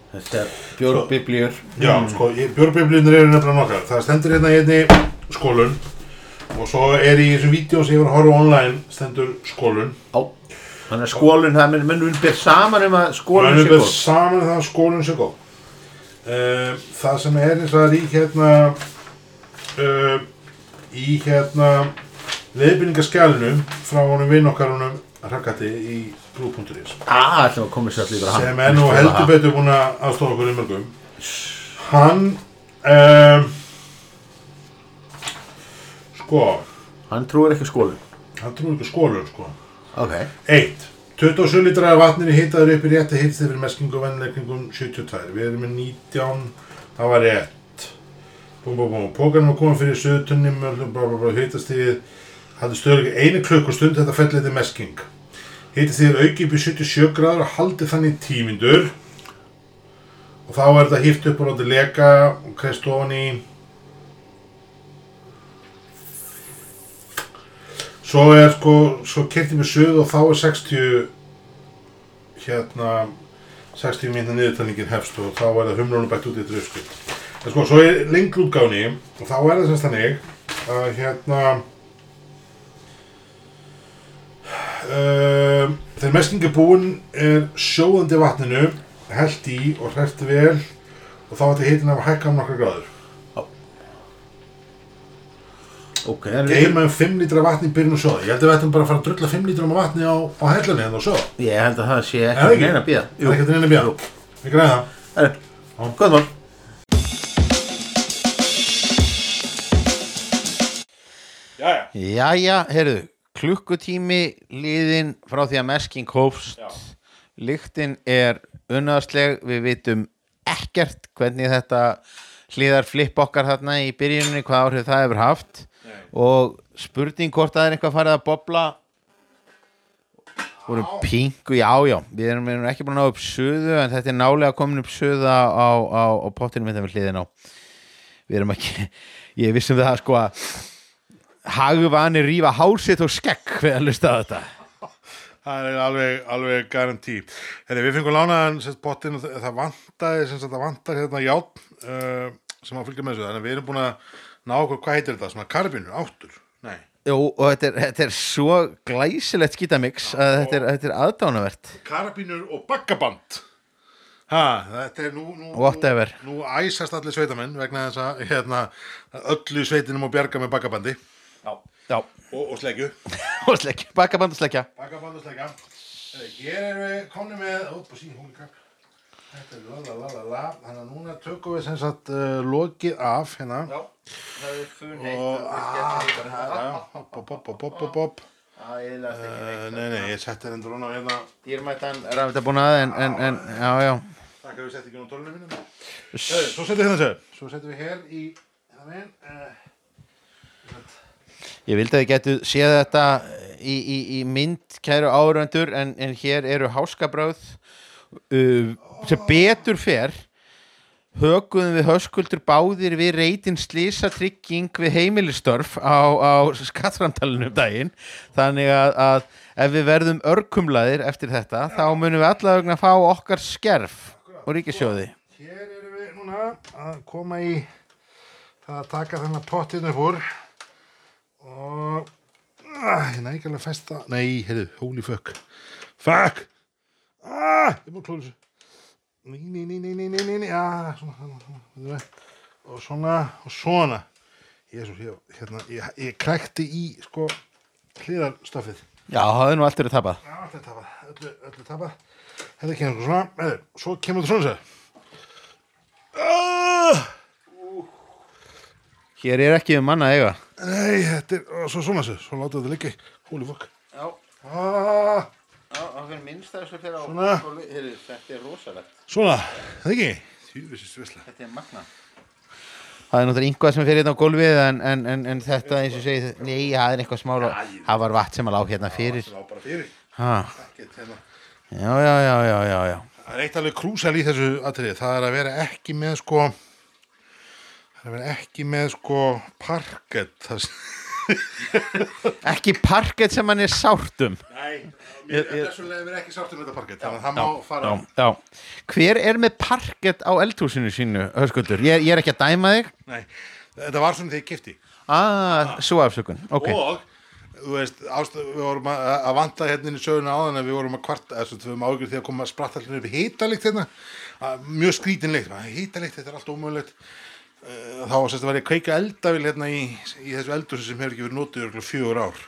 Þetta er björnbiblíur sko, Já, sko, björnbiblíunir eru nefnilega nokkar Það stendur hérna í einni skólun og svo er í þessum vídeo sem ég var að horfa online stendur skólun. Já Þannig að skólinn, það mun- mun ber saman um að skólinn Mennum sé góð. saman það að skólun sé góð. Uh, það sem er eins og það í hérna uh, í hérna leiðbyrningaskjálinu frá honum vinn okkar honum Rakkati í Blue.is Ah, sem er nú heldur betur búin að aðstofa okkur í mörgum. Hann um, sko. Hann trúir ekki skólinn hann trúi ekki á skólun sko. Ok. 1. 27 litrar af vatninu hitaður upp í rétti hitt fyrir meskingu og vennilegningum 72 við erum með 19 það var rétt. Búm búm búm. Pókarnum var komið fyrir söðutunni hitastíðið hafði stöðulega einu klukkustund þetta fell eitthvað mesking hitastíðið auki upp í 77 gráður og haldið þannig tímindur og þá er þetta hýft upp og látið leka og kreist ofan í svo er sko svo kertið með suð og þá er 60 hérna 60 mínna niðurtalningin hefst og þá er það humlunum bætt út í drösku en sko svo er lengl útgáni og þá er það semst þannig að hérna um, þegar mesking er er sjóðandi vatninu held í og hrært vel og þá ætti hitin að hækka um nokkra gráður Ok, geima um 5 lítra vatni í byrjun og sjóða ég held að við ættum bara að fara að drulla 5 lítra af vatni á, á hellunni hérna og sjóða Ég held að það sé Er það ekki ekki? neina að býða það er ekki að að bíða við græðum það Herru, góð mál. Jæja. Jæja, heyrðu, klukkutími liðin frá því að mesking hófst. Já. Lyktin er unnaðsleg, við vitum ekkert hvernig þetta hlýðar flipp okkar þarna í byrjunni, hvað áhrif það hefur haft Nei. og spurning hvort það er eitthvað farið að bobla voru pingu, já já við erum, við erum ekki búin að ná upp suðu en þetta er nálega komin upp suða á, á, á pottinu mitt við hliðin á við erum ekki, ég vissum það sko að hagvanir rífa hálsitt og skekk við að lusta á þetta Það er alveg, alveg garantí. Herri, við fengum lánaðan pottin það vantar hérna játn uh, sem að fylgja með þessu. Þannig að við erum búin að ná hvað heitir þetta? Svona karbínur, áttur? Nei. Jú, og þetta er, þetta er svo glæsilegt skítamix að þetta er, þetta er aðdánavert Karabínur og bakkaband. Ha, þetta er nú, nú, Whatever. nú, nú æsast allir sveitamenn vegna þess að hérna, öllu sveitinum og bjarga með bakkabandi Já, já. og, og slegju. og sleggja, bakkaband og sleggja Bakkaband og slegja. Herri, hér erum við komni með, ópa sín, hún er Þetta er la la la la la, þannig að núna tökum við sem sagt uh, lokið af hérna. Já, það er fun og ah, hopp, hopp, hopp, hopp, hopp, hopp. Uh, nei, nei, ég setti hendur hún á hérna Dýrmættan raftabúnað en, en, en, já, já. Takk að við setti ekki nú tólunum minnum Svo settum við hérna sér Svo settum við hér í hérna megin, uh, Ég vildi að þið getu séð þetta í, í, í mynd kæru áröndur en, en hér eru háskabröð uh, sem betur fer höguðum við höskuldur báðir við reytin slísa trygging við heimilistörf á, á skattframtalinu um daginn. Þannig að, að ef við verðum örkumlaðir eftir þetta þá munum við allavega að fá okkar skerf og ríkisjóði Hér erum við núna að koma í það að taka þennan pottinu fór og ég næ ekki alveg festa Nei, heyrðu, holy fuck. Fuck! Ah, Ég múið þessu Nei, nei, nei, nei, nei, nei, ah, svona, svona, svona, og svona og svona. Jésus, ég, hérna, ég, ég krækti í sko hliðarstöfið Já, það er nú allt eru tapað. Já, þetta er tapað, öllu, öllu tapað. Þetta kemur svona, heyrðu, svo kemur þetta svona sér Hér er ekki um manna að eiga. Nei, þetta er, og svo svona sér, svo láta þetta liggja. Í Holy fuck. Já, ah, það fyrir minnstæðislega fyrir á Svona. Heyrðu, Þetta er rosalegt. Svona, það ekki? Þetta er magna Það er náttúrulega einhvað sem fyrir hérna á gólfið en, en, en, en þetta eins og segi Nei, það er eitthvað smála Það var vatn sem að lá hérna fyrir. Já, já, já, já, já, já. Það er eitt alveg krúsal í þessu atriði. Það er að vera ekki með sko Það er að vera ekki með sko parkett Það Ekki parkett sem hann er sárt um Nei, Ég- ég- þessu leið er ekki sátt um þetta parkett Þannig að það má fara já, já. Hver er með parkett á eldhúsinu sínu, höskuldur? Ég, ég er ekki að dæma þig. Nei, þetta var svona þegar ég kifti Ah, svo afsökun, ok. Og þú veist, ástæð, við vorum að, að vanta hérna inn í söguna áðan að við vorum að kvarta þess að við vorum ágjörð því að koma að spratta allir upp hítalikt hérna, að, mjög skrítinleikt hítalikt, þetta er allt ómögulegt þá sérst að var ég að kveika eldavíl hérna í, í þessu eldursi sem hefur ekki verið notið fjögur ár.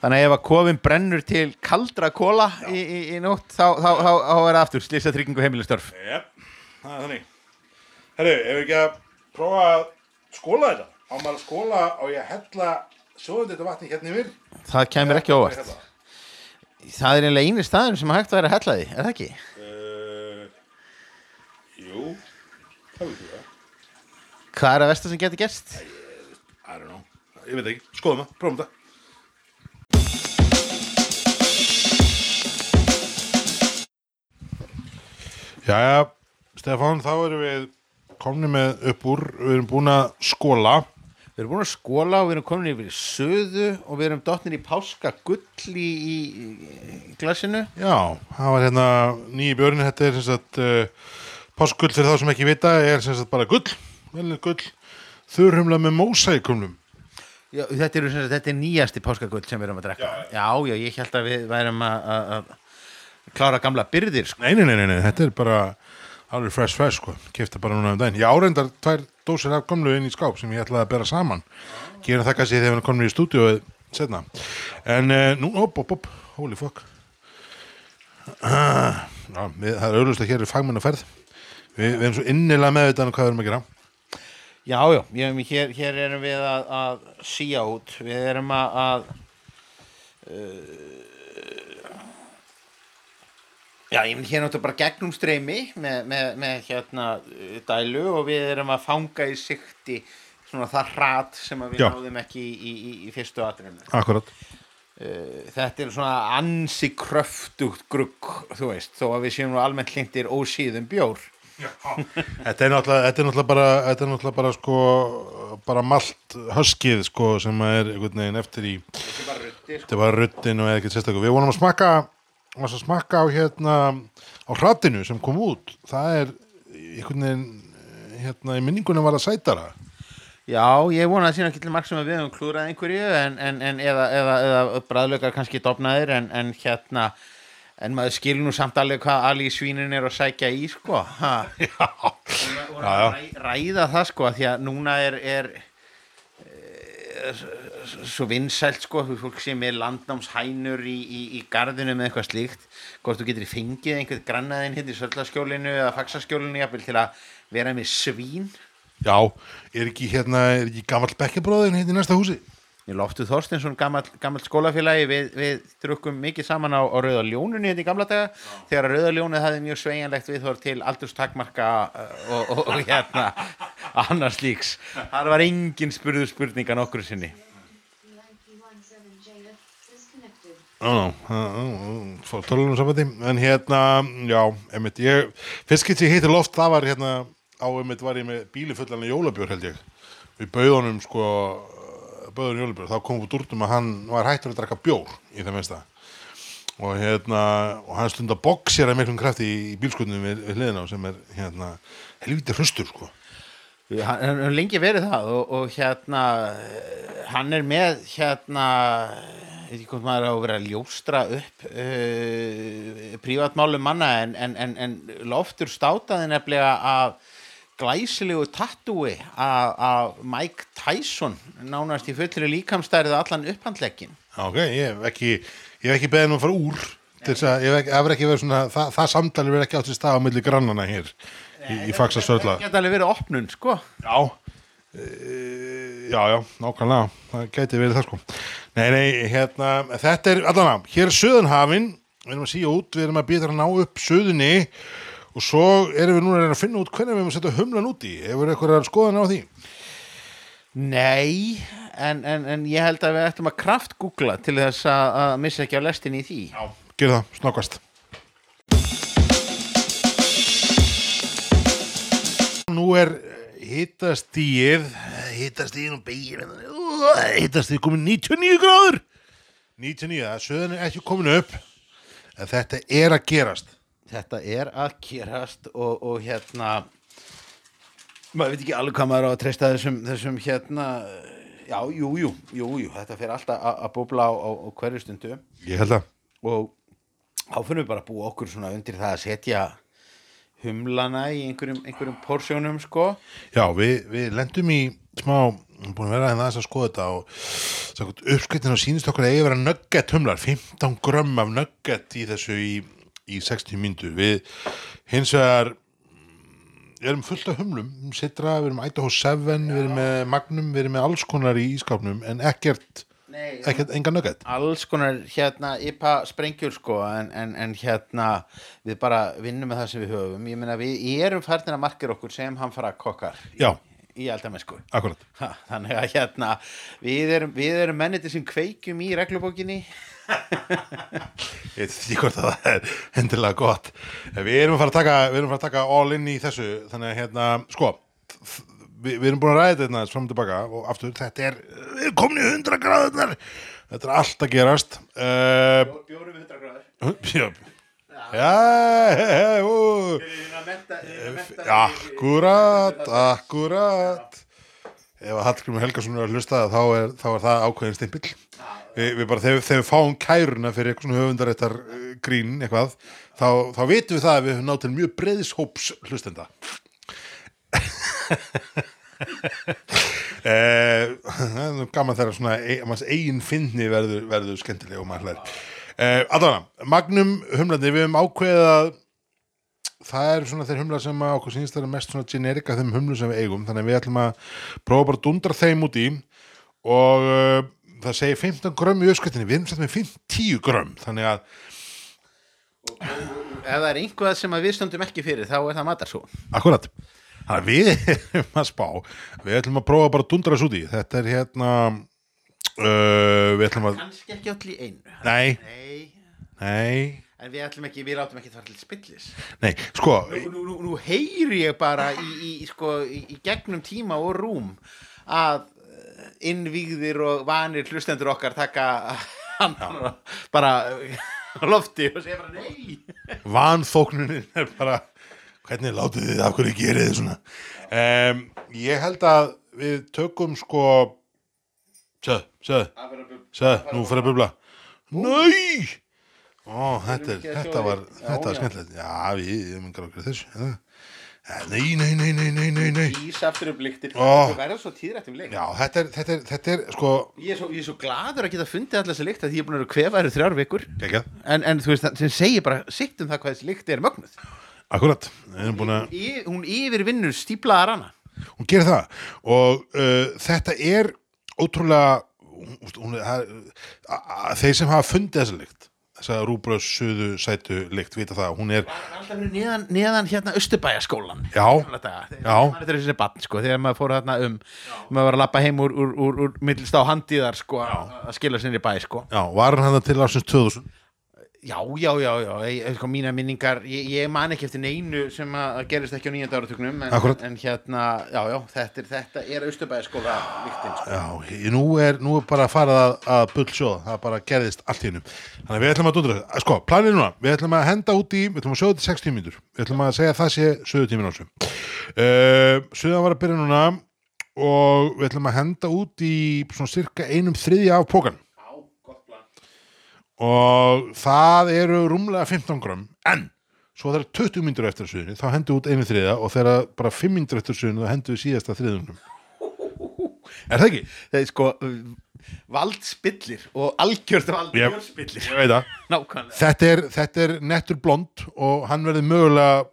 Þannig að ef að kofin brennur til kaldra kóla í, í, í nótt þá, þá, þá, þá er það aftur slýsa tryggingu heimilistörf. Jep, það er þannig. Herru, ef við ekki að prófa að skóla þetta? Á maður að skóla á ég að hella sjóðum þetta vatni hérna yfir? Það kemur ekki óvart. Það er einlega eini staður sem hægt væri að hella því, er það ekki? Uh, jú, það ég það Hvað er að versta sem getur gerst? I don't know, ég veit ekki, skoðum það, prófum það. Jæja, Stefán, þá erum við komni með upp úr, við erum búin að skóla Við erum búin að skóla og við erum komin yfir í söðu og við erum dottnir í páska gull í, í, í glasinu. Já, það var hérna nýji björn, þetta er sem sagt uh, pásgull fyrir þá sem ekki vita, er sem sagt bara gull, velið gull, þurrhumla með mósækumlum. Já, þetta, þetta er nýjasti páskagull sem við erum að drekka. Já, já, ég held að við værum að, klára gamla byrðir, sko. Nei, nei, nei, nei, þetta er bara alveg fresh fresh, sko, kefti bara núna um daginn. Ég áreindar tvær dósir af gamlu inn í skáp sem ég ætlaði að bera saman. Gera það kannski þegar við komin í stúdíóið setna. En uh, nú, op, op, op, holy fuck. Ah, já, við, það er auðvitað að hér er fagmenn að ferð. Við, við erum svo innilega meðvitaðan um hvað við erum að gera. Já, já, hér, hér erum við að, að síja út, við erum að, að uh, já, ég minn hér náttúrulega bara gegnum streymi með, með, með hérna uh, dælu og við erum að fanga í sikti svona það hrat sem við Já. náðum ekki í, í, í, í fyrstu atrinu. Akkurat. Uh, þetta er svona ansi kröftugt grugg, þú veist, þó að við séum nú almennt hlindir ósíðum bjór. Þetta er náttúrulega, þetta er náttúrulega bara, þetta er náttúrulega bara sko, bara malt höskið sko sem er einhvern veginn eftir í, Þetta bara ruddin og eða ekkert sérstaklega. Við vonum að smakka, að smakka á hérna, á hratinu sem kom út. Það er einhvern veginn, hérna, í minningunum var það sætara. Já, ég vona að sína ekki til marg sem að við höfum klúrað einhverju en, en, en eða, eða, eða bræðlökar kannski dofnaðir en, en hérna en maður skilur nú samt alveg hvað Ali svínin er að sækja í sko ha. Já, og ræ, ræða það sko því að núna er, er, er svo vinsælt sko fólk sem er landnámshænur í, í, í gardinu með eitthvað slíkt hvort þú getur fengið einhvern grannaðinn hérna í söldaskjólinu eða faxaskjólinu jafnvel til að vera með svín já, er ekki hérna, er ekki gamall bekkjabróðin hérna í næsta húsi? Ég loftu Þorstinsson, gamall skólafélagi, við, við drukkum mikið saman á, á Rauða Ljónunni þetta í gamla daga, þegar Rauða Ljónið hafði mjög sveigjanlegt viðhor til aldurstakmarka uh, og, og, og hérna annars líks. Það var engin spurður spurninga nokkur sinni. 91.7 Jada disconnected. Ó, ó, fór tölunum sambandi en hérna, já, einmitt ég, fyrst getur ég heitir loft, það var hérna á einmitt var ég með bíli fullan af jólabjór held ég, við bauðunum sko, bauðunum jólabjór þá komum við úr um að hann var hættur að drakka bjór í það minnsta. Og hérna, og hann stundar boxir að miklum krafti í, í bílskutnum við, við hliðina sem er hérna helviti hraustur sko. Hann hann hefur lengi verið það og, og hérna hann er með hérna ég veit ekki hvort maður á að vera að ljóstra upp uh, prívatmálum manna en, en, en, en loftur státaði nefnilega af glæsilegu tattúi af, Mike Tyson nánast í fullri líkamstærið allan upphandlegin ok, ég hef ekki ég hef ekki beðið nú að fara úr að hef verið svona það, það samtali verið ekki átt sér stað á milli grannana hér í, í faksa sörla það geta alveg verið opnun sko. Já. E, Já, já, nákvæmlega það gæti verið það sko. Nei, nei, hérna, þetta er allan hér er söðunhafin, við erum að síja út við erum að býta að ná upp söðunni og svo erum við núna að reyna að finna út hvernig við erum að setja humlan út í. Hefur eitthvað skoðan á því? Nei, en, en, en ég held að við ættum að kraftgoogla til þess að, að missa ekki á lestin í því. Já, gerðu það, snakast Nú er hittastíð hittastíðin og beigir hittastíð komin 99 gráður. 99, það söðan er ekki komin upp en þetta er að gerast þetta er að gerast og, og hérna maður veit ekki alveg hvað maður á að treysta þessum, þessum hérna já, jú, jú, jú, jú þetta fer alltaf að, búbla á, á, á hverju stundu. Ég held að og þá finnum við bara að búa okkur svona undir það að setja humlana í einhverjum, einhverjum porsjónum sko. Já, við, við lendum í smá, búin að vera hérna aðeins að skoða þetta og og sýnist okkur að eigi að vera nugget humlar, 15 grömm af nugget í þessu í, í 60 myndu. Við hins vegar mm, erum fullt af humlum, sitra, við erum Idaho 7, við erum með Magnum, við erum með alls konar í ískápnum en ekkert, Nei, ekkert enga nugget. alls konar hérna IPA sprengjur sko en, en, en hérna við bara vinnum með það sem við höfum. Ég meina við erum færðin að markir okkur sem hann fara kokkar Já, í Ha, Þannig að hérna við erum, við erum menniti sem kveikjum í reglubókinni ég veit ekki hvort að það er hendilega gott. Við erum að fara að taka við erum að fara að taka all in í þessu. Þannig að hérna, sko við, við erum búin að ræða þetta hérna fram og tilbaka og aftur, þetta er, við erum komin í 100 gráðunar þetta er allt að gerast. Uh, Bjórum við 100 gráður. Já. Já, he, he, ú. akkurat akkurat ef að Hallgrimur Helgason er að hlusta þá er, þá er það ákveðin stimpill. Við, við bara, þegar, þegar við fáum kæruna fyrir eitthvað svona höfundaréttar uh, grín eitthvað, þá, þá vitum við það að við höfum nátt til mjög breiðishóps hlustenda. Eh, gaman þegar svona e, eigin finni verður, verður skemmtilega og maður hlær. Eh, allavega, Magnum humlandi við höfum ákveðið að það er svona þeir humlar sem okkur sínst það er mest svona generika þeim humlum sem við eigum. Þannig að við ætlum að prófa bara að dundra þeim út í og uh, það segir 15 grömm í öskvættinni við erum sett með 50 grömm. Þannig að Ef það er einhvað sem við stöndum ekki fyrir þá er það matarsó Akkurat. Þannig að við að spá. Við ætlum að prófa bara að dundra þessu út í. Þetta er hérna uh, Við ætlum að Kannski ekki í einu. Nei, Nei. Nei, En við ætlum ekki, við látum ekki það til spillis. Nei Sko, Nú, nú, nú, heyri ég bara í, í, sko, í, í gegnum tíma og rúm að eh, innvígðir og vanir hlustendur okkar taka hann bara á lofti og segja bara nei. Vanþóknunin er bara Hvernig látið þið, af hverju gerið þið svona? Um, Ég held að við tökum sko Sjöð, sjöð, sjöð Nú fyrir að bubla. Nei Ó, þetta, er, þetta var, þetta var skemmtilegt. Já, við, ég mun gráður þessu ja. Nei, nei, nei, nei, nei, nei, nei. Ís aftur lyktir. Ó. Það verður svo tíðrætt um leik. Já, þetta er, þetta er, þetta er, sko Ég er, svo, ég er svo gladur að geta fundið allar þessi lykt að ég er búin að vera kvefaður í þrjár vikur. En, en þú veist, það sem segir bara sitt um það hvað þessi lykt er mögnuð. Akkurat. Erum að Hún yfir vinnur stíplaðar hana hún gerir það. Og uh, þetta er ótrúlega hún, hún, það, a, a, þeir sem hafa fundið þessa lykt þessa rúbröðs suðu sætu lykt vita það, hún er alltaf neðan, neðan hérna Östubæjaskólan Já. Já. maður er þessi bann sko, þegar maður fór þarna um maður var að lappa heim úr, úr, úr, úr millist á handíðar sko, að skila sinni bæ sko. já, var hann þetta til ásins 2000 já, já, já, já ég, sko, mína minningar, ég, ég man ekki eftir neinu sem að gerist ekki á nýjönda áratugnum en, en hérna, já, já, þetta er, þetta er Östubæjaskóla líktin sko. já, nú er, nú er bara að fara að, að bull sjóða, það bara gerðist allt í hennum þannig að við ætlum að dundra þetta, sko, planið núna við ætlum að henda út í, við ætlum að sjóða þetta 60 mínútur við ætlum að segja að það sé söðu tímin ásum uh, söðan var að byrja núna og við ætlum að henda út í svona cirka einum þriðja af pókan og það eru rúmlega 15 grömm en svo þegar 20 mínútur eftir suðinu þá hendur út einu þriða og þegar bara 5 mínútur eftir suðinu þá hendur við síðasta þriðunum er það ekki? það er sko valdspillir og algjört Yep. valdspillir. Ég veit það. Nákvæmlega. Þetta er, þetta er nettur blond og hann verður mögulega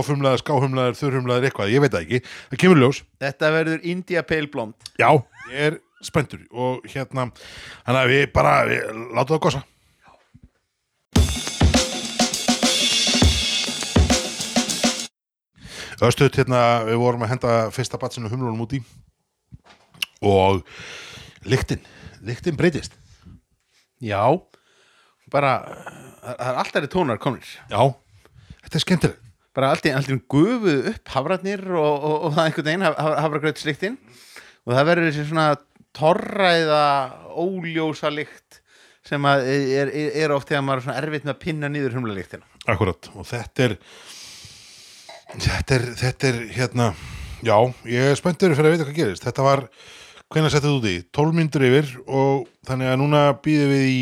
ofumlaður, skáhumlaður, þurrhumlaður eitthvað, ég veit það ekki, það kemur ljós. Þetta verður India Pale Blonde. Já, ég er spenntur. Og hérna, þannig að við bara við, láta það gossa Östuð hérna, við vorum að henda fyrsta batsinu humlunum út í og lyktin, lyktin breytist. Já, bara það er alltaf tónar komnir. Já, þetta er skemmtilegt. Bara allt í allt í einu gufuð upp hafratnir og, og, og það einhvern veginn haf, hafragraut sliktinn og það verður þessi svona torræða óljósa lykt sem er, er, er oft þegar maður er svona erfitt með að pinna niður humla lyktina Akkurat, og þetta er þetta er, þetta er hérna, já, ég er spenntur fyrir að vita hvað gerist, þetta var hvenær settið út í, 12 myndur yfir og þannig að núna býðum við í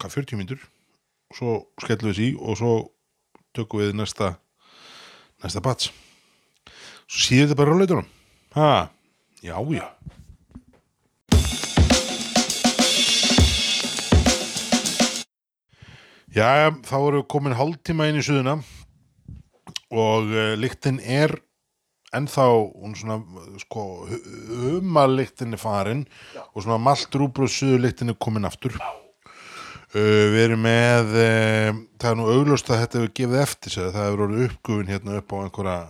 hvað, 40 myndur og svo skellum við sí og svo tökum við næsta næsta bats svo síður þetta bara ráleitunum ha, já, já Já, þá erum við komin hálftíma inn í suðuna og uh, lyktin er ennþá hún svona, sko, humalyktin er farin og svona maltrúbrúð suðulyktin er komin aftur. Uh, við erum með, uh, það er nú augljóst að þetta hefur gefið eftir sig, það hefur orðið uppgufin hérna upp á einhverja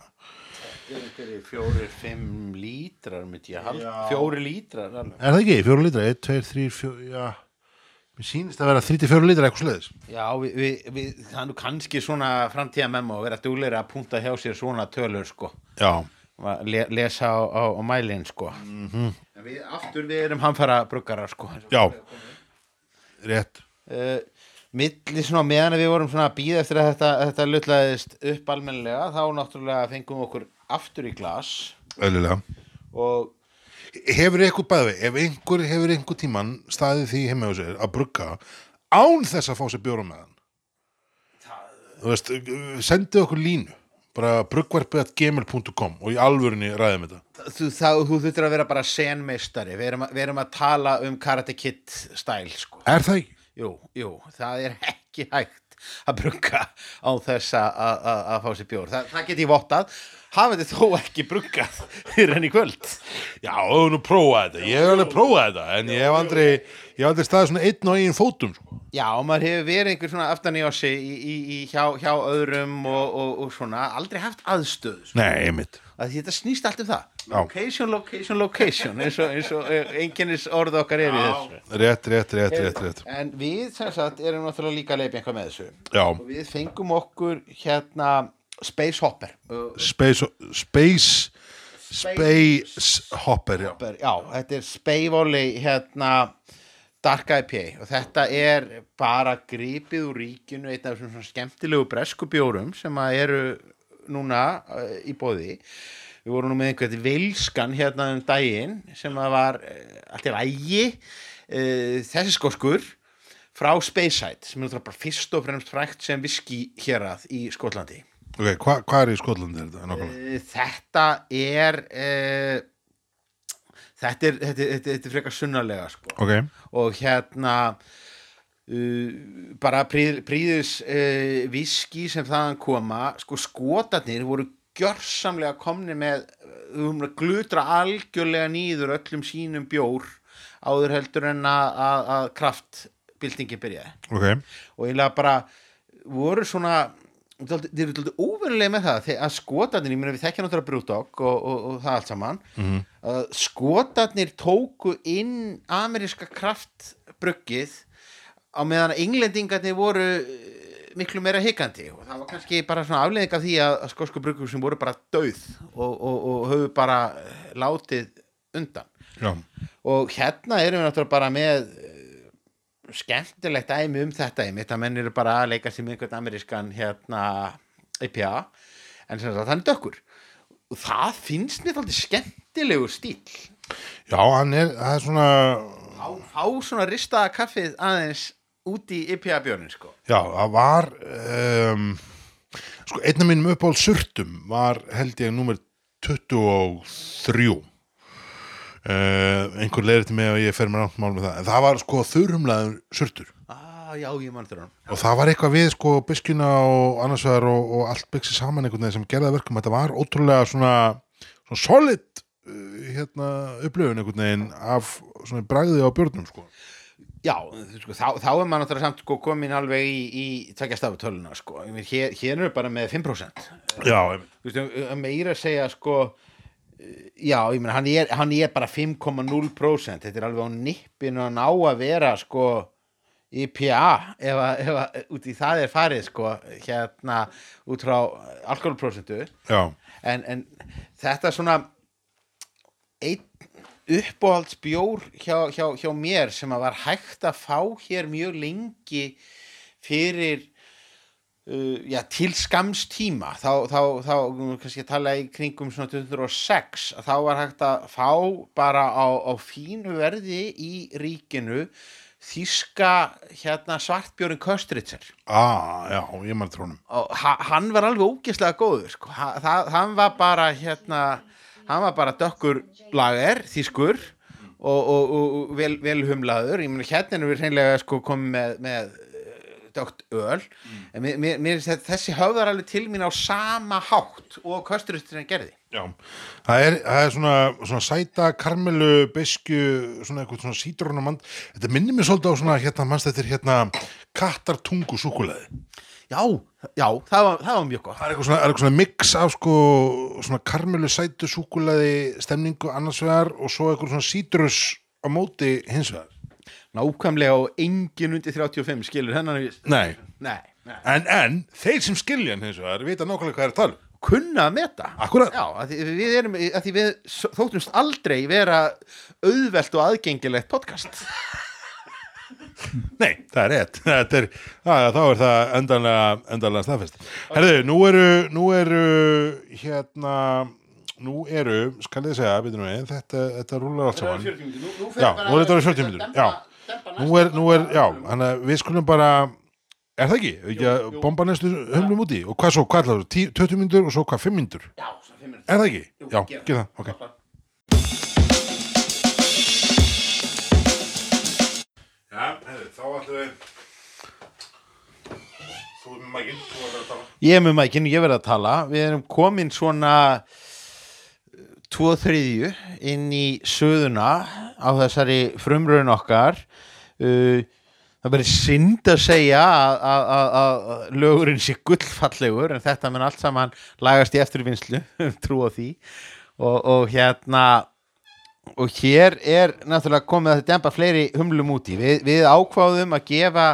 fyrir fjórir, fimm lítrar myndi ég halda, Já. fjóri lítrar alveg. Er það ekki? Fjóru lítra? 1, 2, 3, 4, já Mér sýnist að vera 34 lítra eitthvað sliðis Já, við, við, við, það er nú kannski svona framtíða memmo að vera dugleiri að punta hjá sér svona tölur sko. Já, Að le, lesa á, á, á mælinn sko. Mhm. en við aftur við erum hamfara bruggarar sko. Já. Rétt. Uh, milli svona meðan við vorum svona að býða eftir að þetta, þetta lutlaðist upp almennilega þá náttúrulega fengum við okkur aftur í glas. Öðlilega og Hefur eitthvað bæði, ef einhver hefur einhver tíman staðið því heima á sér að brugga án þess að fá sér bjóra með hann? Þú veist, sendið okkur línu bara bruggvarpið at gmail.com og í alvörinni ræðum þetta. Þú, þá, þú þurftir að vera bara senmeistari. Við erum, við erum að tala um Karate Kid stæl sko. Er það ekki? jú, jú, það er ekki hægt að brugga á þess að fá sér bjór. Það, það get ég vottað hafið þið þó ekki bruggað fyrir henni kvöld? Já, þú nú prófað þetta, ég hef alveg prófað þetta en ég hef aldrei, ég hef aldrei staðið svona einn og einn fótum sko. Já, maður hefur verið einhver svona aftan í ossi í, í, í hjá, hjá öðrum og, og, og svona, aldrei haft aðstöð sko. Nei, einmitt. Að þetta snýst allt um það. Location, location, location eins og, og einkennis orð okkar er í þessu. Rétt, rétt, rétt, rétt, rétt. en við sem sagt erum náttúrulega líka að leipa einhvað með þessu. Já, og við fengum okkur hérna Space Hopper. Space, Space, Space Hopper, já. Hopper, já, þetta er Speivoli hérna Dark IPA og þetta er bara gripið úr ríkinu einn af þessum svona skemmtilegu breskubjórum sem að eru núna uh, í bóði við vorum nú með einhvern vilskan hérna um daginn sem að var uh, allt í lægi uh, þessi skoskur frá Speyside sem er bara fyrst og fremst frækt sem viski hérað í Skotlandi Ok, hva, hvað er í Skotlandi þetta? Eh, Þetta er uh, þetta er þetta, þetta, þetta er frekar sunnalega sko. Ok, og hérna uh, bara príð, príðis uh, viski sem þaðan koma sko skotarnir voru gjörsamlega komni með um, glutra algjörlega nýður öllum sínum bjór áður heldur en að, að, að kraftbyltingi byrjaði ok og eiginlega bara voru svona þeir eru dálítið óverulega með það að skotarnir, ég meina við þekkja náttúrulega brúdog og, og, og það allt saman Mhm. að skotarnir tóku inn ameríska kraftbruggið á meðan englendingarnir voru eh, miklu meira hikandi. Og það var kannski bara svona afleðing af því að, að skosku bruggur sem voru bara döð og, og, og höfðu bara eh, látið undan. Já, og hérna erum við náttúrulega bara með skemmtilegt dæmi um þetta einmitt að menn eru bara að leika sér með einhvern amerískan hérna IPA en sem sagt hann dökkur. Og það finnst mér þáttið skemmtilegur stíl já hann er, er svona á, á svona ristaða kaffið aðeins út í IPA björnin sko. Já, það var um, sko, einn af mínum uppáhald surtum var held ég númer 23 uh, einhver leiðir til mig að ég fer mér nátt mál með það, en það var sko þurrumlaður surtur. Ah, já, ég mann þurra og það var eitthvað við sko byskuna og annars vegar og, og allt byggsi saman einhvern veginn sem gerði það verkum, þetta var ótrúlega svona, svona solid uh, hérna upplöfun einhvern veginn af svona bragði á björnum sko. Já, sko, þá, þá er maður náttúrulega samt sko, komin alveg í, í tvekja stafutöluna sko. Hér, hér er bara með 5% Já, veist, um- um meira að segja sko eh, já, ég meina, hann er, hann er bara 5,0% þetta er alveg á nippinu að ná að vera sko IPA ef að, ef að út í það er farið sko hérna út frá alkoholprósentu Já, en, en þetta er svona einn uppáhaldsbjór hjá, hjá, hjá mér sem að var hægt að fá hér mjög lengi fyrir já, til skams tíma. Þá, þá, þá kannski að tala í kringum svona 2006 að þá var hægt að fá bara á, á fínu verði í ríkinu þíska hérna svartbjórin Köstritzer. Ah, já, ég maður trónum og ha- hann var alveg ógeðslega góður sko. ha, það, hann var bara hérna, hann var bara dökkur lager, þýskur og, og, og, og vel, vel humlaður. Ég meina hérna erum við hreinlega sko komið með, með dökkt öl en mér, mér, mér, þessi höfðar alveg til mín á sama hátt og kösturusturinn gerði Já, það er, það er svona, svona sæta, karmelu, besku, svona eitthvað svona sítrónumand. Þetta minnir mér svolítið á svona, hérna, mannst þetta er hérna kattartungu súkuleði. já, já, það var, það var mjög gott Það er eitthvað svona, er svona mix af sko svona karmelu sætu súkulaði stemningu annars vegar og svo eitthvað svona sítrus á móti hins vegar. Nákvæmlega og engin undir 35 skilur hennan Nei. nei, nei. En, en þeir sem skilja hann hins vegar vita nákvæmlega hvað er að tala. um. kunna að meta já, að því við, erum, að því við þóttumst aldrei vera auðvelt og aðgengilegt podcast Nei, það er rétt. Þetta er, að, þá er það endanlega, endanlega staðfest. Herðu, nú eru, nú eru, hérna, nú eru, skal ég segja, við, þetta, þetta rúlar allt saman. Já, nú er þetta orðið 40 mínútur, já. Nú er, nú er, já, þannig að við skulum bara, er það ekki? Ekki að bomba næstu hömlum úti? Og hvað svo, hvað er það? 20 mínútur og svo hvað, 5 mínútur? já, svo fimm mínútur. Er það ekki? Já, gerum gera það, ok. Já, hefði, þá ætlum við Þú er með mækinn, þú er að tala ég er með mækinu, ég verð að tala við erum komin svona tvo þriðju inn í söðuna á þessari frumraun okkar. Uh, það verður synd að segja að- lögurinn sé gullfallegur en þetta mun allt saman lagast í eftirvinnslu trú á því. Og, og hérna og hér er náttúrulega komið að dempa fleiri humlum úti. Við, við ákváðum að gefa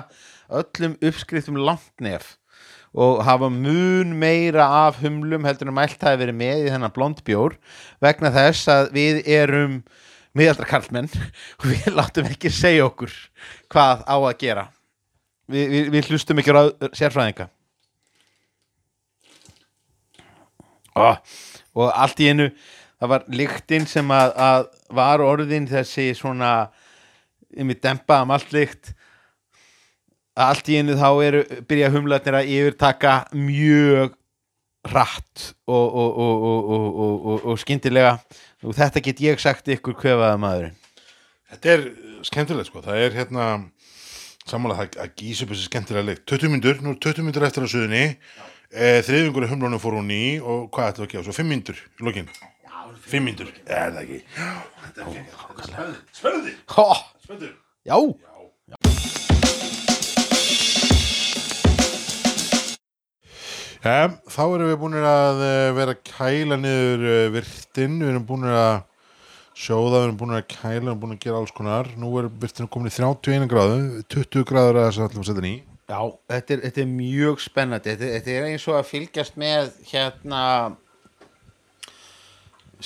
öllum uppskriftum langt nef og hafa mun meira af humlum heldur en mælt hafi verið með í þennan blondbjór vegna þess að við erum miðaldra karlmenn og við látum ekki segja okkur hvað á að gera. Við, við, við hlustum ekki ráð- sérfræðinga. Oh, og allt í einu það var lyktin sem að, að var orðin þessi svona yfir dempa um allt lykt. að allt í einu þá eru byrja humlarnir að yfirtaka mjög hratt og, og, og, og, og, og, og, og skyndilega. Og þetta get ég sagt ykkur kvefaða maðurinn. Þetta er skemmtilegt sko, það er hérna samanlega það að gísa upp þessi skemmtilega leik 20 myndur, nú er 20 myndur eftir á suðunni. E, þriðingur humlunum fór hún í og hvað við að gefa, svo 5 myndur í lokin. 5 myndur, er það ekki? Hó, Spennandi já, Ja, þá erum við búin að eh, vera að kæla niður eh, virtin, við erum búin að sjóða, við erum búin að kæla, við erum búin að gera alls konar. Nú er virtin komin í 31 gráðu, 20 gráður að þess að ætlum að setja í. já þetta, er, þetta er mjög spennandi. Þetta, þetta er eins og að fylgjast með hérna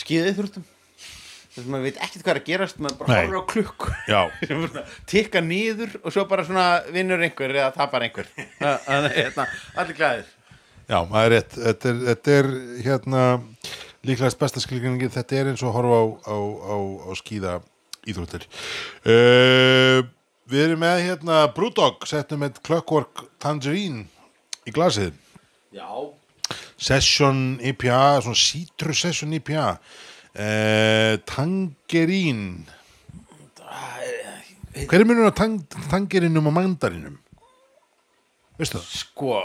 skíðið þurftum þess að maður veit ekkert hvað er að gerast maður bara horfir á klukku Já, tikka niður og svo bara svona vinnur einhver eða tapar einhver. Þannig að, hérna, allir glæðir já, það er rétt. Þetta er, þetta er hérna líklegast besta skilgrinningi, þetta er eins og horfa á, á, á, á skíða íþróttir. Uh, við erum með hérna Brewdog, settum með Clockwork Tangerine í glasið. já, Session IPA, svona Citrus Session IPA uh, Tangerín Hver er munur á tang, tangerínum og mandarinum? Veistu það? sko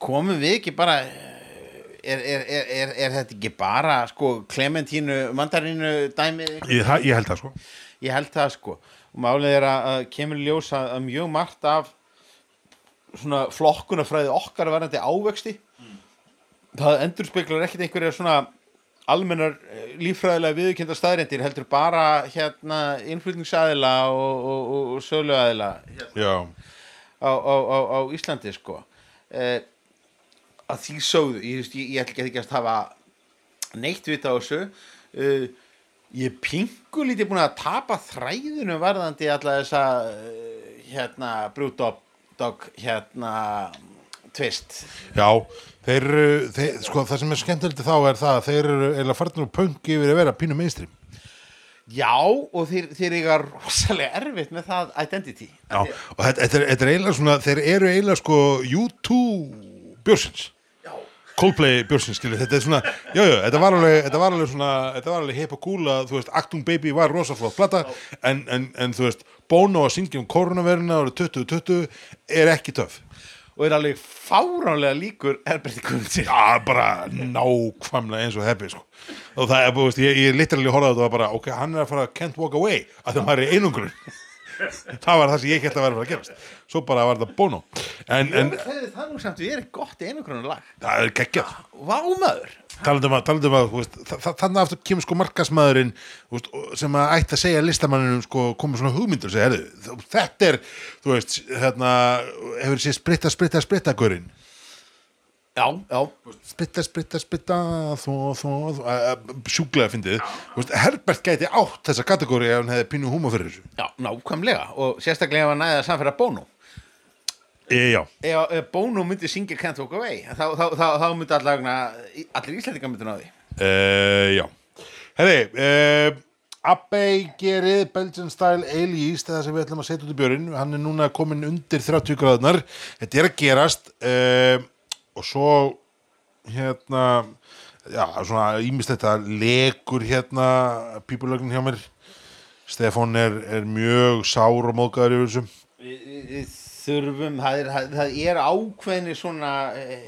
komum við ekki bara er, er, er, er, er þetta ekki bara sko Clementínu mandarínu dæmið Ég, það- ég held það sko. Ég held það sko. Og málið er að, að kemur í ljós að, mjög margt af svona flokkunafræði okkar varandi ávexti það endur speklar ekkit einhverja svona almennar eh, líffræðilega viðurkenda staðrendir heldur bara hérna innflutningsaðila og, og, og, og söluaðila hérna, á, á, á, á Íslandi sko. Eh, að því sögðu ég, ég, ég ætla ekki að hafa neitt vita á þessu. Uh, ég pingu lítið búin að tapa þræðinu varðandi alla þessa uh, hérna brúdog dog, hérna tvist já þeir, eru- þeir, sko, það sem er skemmtilegt þá er það að þeir eru eða farnir úr pöngi yfir að vera pínu mainstream. Já og þeir, þeir eiga rosalega erfitt með það identity. Já, og þetta, þetta, er, þetta er eiginlega svona þeir eru eiginlega sko U2 björsins. Coldplay björsins, skilur, þetta er svona já, já, þetta var alveg, þetta var alveg svona þetta var alveg hip og að, þú veist, Actung Baby var rosaflótt plata, en, en, en þú veist Bono að syngja um koronaveruna árið 2020 er ekki töff. Og er alveg fáránlega líkur Herberti Guðmundsson Já, bara nákvæmlega eins og heppi, sko. Og það er, þú veist, ég, ég literally á þetta og var bara, ok, hann er að fara Can't Walk Away, að það maður er einungrun það var það sem ég geta að vera að fara að gerast. Svo bara var það Bono. En, en hefði það nú samt verið gott einu krónu lag það er geggjað. Vámaður talandum að, talandum að veist, þa- þa- þannig aftur kemur sko markasmaðurinn veist, sem að ætti að segja listamanninum sko, komið svona hugmyndur segja, þetta er þú veist, hérna hefur séð spritta, spritta, spritta gurinn Já, já. Spritta, spritta, spritta þó, að- að- sjúklega fyndið. Þú veist, Herbert gæti átt þessa kategóri ef hann hefði pínu húma fyrir þessu. Já, nákvæmlega. Og sérstaklega ef hann næði að samfæra Bono. E, já, ef, ef Bono myndi syngja Can't Walk Away þá, þá, þá, þá myndi allir, allir íslendingar myndi ná því. E, já. Herri, e, Abbey gerið Belgian Style Ale Yeast það sem við ætlum að setja út í björinn. Hann er núna komin undir 30 gráðunar þetta er að gerast. E, og svo hérna já, svona ímislegt að legur hérna pípulögnin hjá mér. Stefán er, er mjög sár og móðgæður yfir þessu. Við, við, þurfum það er, það er ákveðni svona e,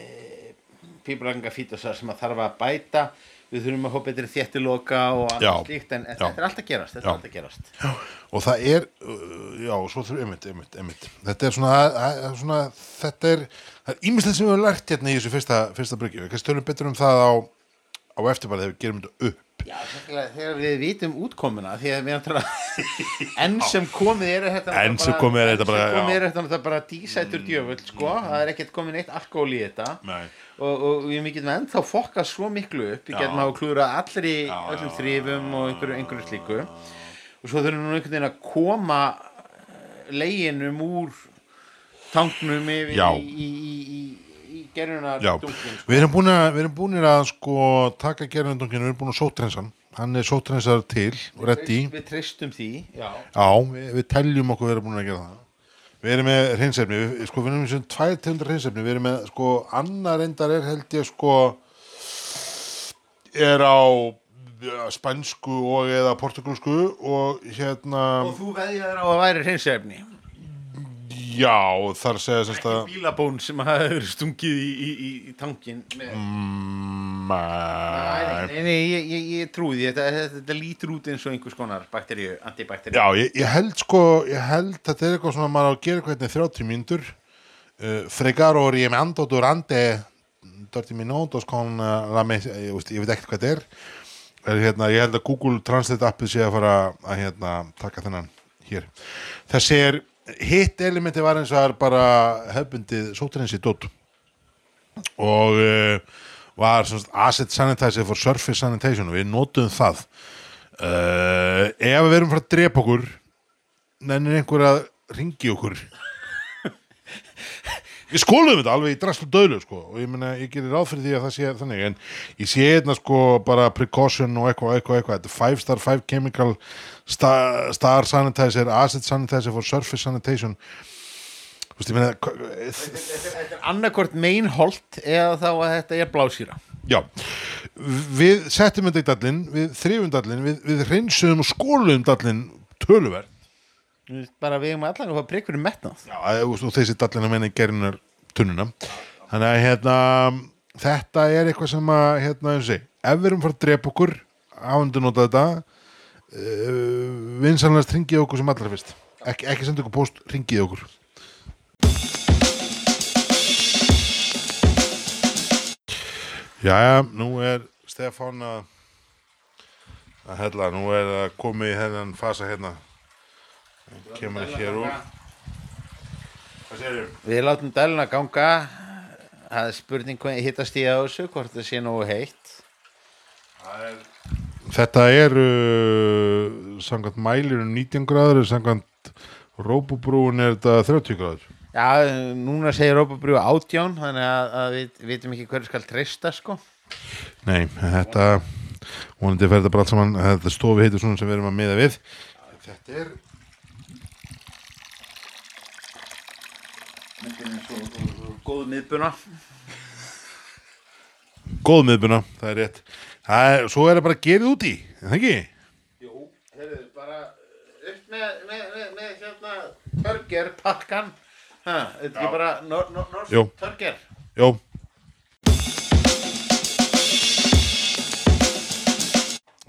pípulagninga fítasar sem að þarf að bæta. Við þurfum að hópa betri þéttiloka og annað slíkt en, já. þetta er alltaf gerast, þetta Já. alltaf gerast. Og það er uh, já, svo þurfum, einmitt, einmitt, einmitt. Þetta er svona, að- að- svona þetta er, það er ímislegt sem við höfum lært hérna í þessu fyrsta, fyrsta bryggju, við kannski tölum betur um það á, á eftirbarið þegar við gerum þetta upp. Já, þegar við vitum útkomuna því að við erum að enn sem komið er þetta Enn sem komið er þetta bara, þetta náttúrulega bara dísætur djöfull sko, það er ekkert komið neitt alkohol í þetta. Nei. og, og við getum ennþá fokkað svo miklu upp. Við getum hafa klúrað allir í öllum þrifum og einhverju, einhverju slíku. Og svo þurfum við einhvern veginn að koma leginum úr tanknum yfir Já. í, í, í, í, í gerjunar Já, við erum búin að, við erum búin að sko taka gerðandunginu, við erum búin að sótrensan hann er sótrensar til reddi við treystum því já. Já, við, við teljum okkur vera búin að gera það. Við erum með hreinsefni, við, sko, við erum með tvær tegundar hreinsefni, við erum með, sko, annar reyndar er held ég, sko, er á ja, spænsku og eða portugalsku og hérna, og þú veðjaður á að væri hreinsefni já, þar segja semst að, bílabón sem hafa verið stungið í, í, í, í tankin með... mm, Nei, nei, nei, ég, ég, ég trúi því. Þetta, þetta, þetta lítur út eins og einhvers konar bakteríu, antibakteríu. Já, ég, ég held, sko, ég held að þetta er eitthvað svona, maður á að gera eitthvað hérna 30 mínútur, uh, fregaro riemando durante 30 minutos con uh, la mes, ég, veist, ég veit ekkert hvað þetta er, er hérna, ég held að Google Translate appið sé að fara að hérna, taka þennan hér. Þessi er, hitt elementi var eins og það er bara hefbundið sótrensi dótt og uh, var svona asset sanitizer for surface sanitation og við notum það. Uh, ef við erum frá að drepa okkur nennir einhver að ringi okkur við skóluðum þetta alveg í draslu döðlu sko. og ég meina, ég gerir ráð fyrir því að það sé þannig en ég sé hérna sko bara precaution og eitthvað, eitthvað, eitthvað. Þetta er 5 star 5 chemical star, star sanitizer, acid sanitizer for surface sanitation. Þú veist, ég meina Þetta er annarkort meinholt eða þá að þetta er blásýra. Já, við settum þetta í dallin við þrifum dallin, við, við reynsuðum og skóluðum dallin töluverð Við bara við erum allan að fá prikk fyrir metnað. Já, og þessi dallina menna í gerinar tunnuna. Þannig að hérna þetta er eitthvað sem að hérna, þessi, ef við erum fara að drepa okkur áhendur nota þetta uh, vinsanlega ringið okkur sem allra fyrst. Ek, ekki senda okkur post, ringið okkur. Jæja, nú er Stefán að að hella, nú er það komið í hennan fasa hérna kemur hér úr. Hvað segir Við látum dæluna ganga. Það er spurning hvað hittast í á þessu hvort það sé nógu heitt. Þetta er uh, samkvæmt mælirinn 19 gráður samkvæmt rópubrúin er þetta 30 gráður. Já, núna segir Rópabrjú átján þannig að, að við vitum ekki hverju skal treysta sko. Nei, þetta vonandi fer þetta bara allt saman. Þetta stofi heitur svona sem við erum að miða við. Þetta er Góð miðbuna. Góð miðbuna, það er rétt. Það er, Svo er það bara gerið út í, er það ekki? Jú, heyrðu, bara upp með, með, með, með hérna Törger, pakkan. Ha, Þetta er ekki bara nor, nor, norsk Jú. Törger Jó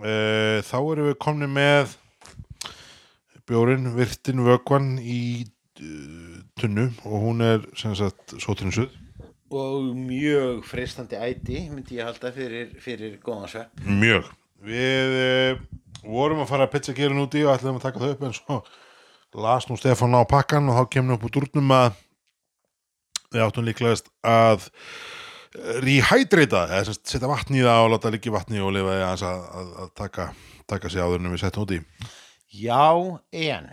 Uh, þá erum við komni með bjórin, virtin vökvan í uh, tunnu og hún er sem sagt sótrinsuð og mjög freistandi æti myndi ég halda fyrir, fyrir góðan svepp. Mjög. Við uh, vorum að fara að pizza gerin úti og ætlaðum að taka það upp en svo las nú Stefán á pakkan og þá kemur upp úr durnum að við áttum líklegast að rehydrita eða setja vatn í það og láta líka vatni og lifa aðeins að, að, að taka, taka sig áður en við settum út í. Já, en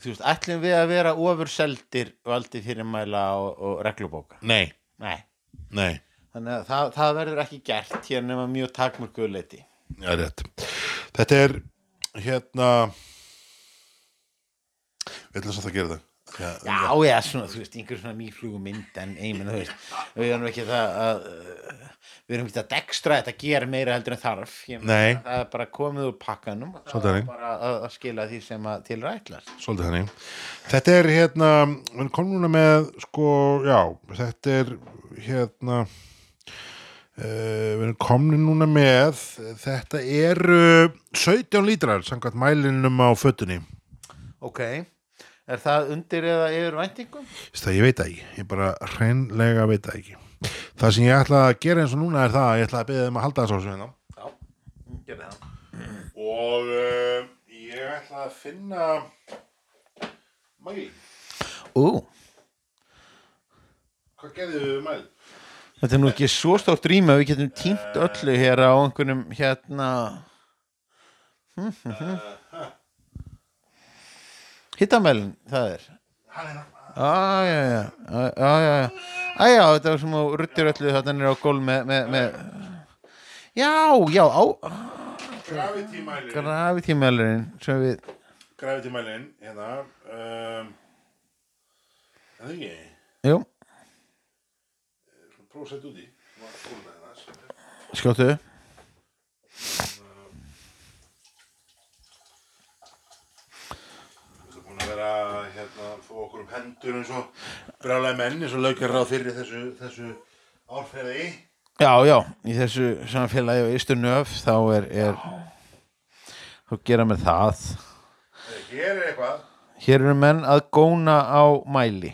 þú veist, ætlum við að vera ofur seldir valdi fyrirmæla og, og reglubóka? Nei, Nei, nei, þannig að það, það verður ekki gert hér nema mjög takmörkuðu leiti rétt. Þetta er hérna við ætlum samt að gera það Já, Já, svona, þú veist, einhver svona mýflugumynd en einmenn, þú veist, við erum ekki það að við erum ekki að dekstra þetta gera meira heldur en þarf Nei. það er bara komið úr pakkanum og það er bara að, að skila því sem að til rætlar Svolítið þannig. Þetta er hérna, við komum núna með, sko, já, þetta er hérna, uh, við erum komin núna með, þetta eru 17 lítrar, samkvæmt mælinum á fötunni. Ok, er það undir eða yfir væntingum? Það ég veit það ekki, ég bara hreinlega veit það ekki. Það sem ég ætla að gera eins og núna er það að ég ætla að beða þeim að halda þess á sig hérna. Já, gerði það Og uh, ég ætla að finna mæli. Ú, Hvað gerðu við mæli? þetta er nú ekki svo stórt rými að við getum tínt öllu hér á einhvernum hérna Hittamælin, það er Hann er það. Já, já, já, já, já, já, já, Æ, já, þetta var sem að ruttir öllu þetta er á gól með, með, með, já, já, á, grafitímælurinn sem við, Gravity mælirinn, hérna. Um, er það ekki? jú, Prófa að setja út í. Má að fóla það hérna. skjóttu, Er búin að vera hérna, fá okkur um hendur eins og brálega menn eins og laukar ráð fyrir þessu, þessu árferði. já, já, í þessu samfélagi og ystu nöf þá er, er, þá gera með það, Þegar gerir eitthvað. hér eru menn að góna á mæli,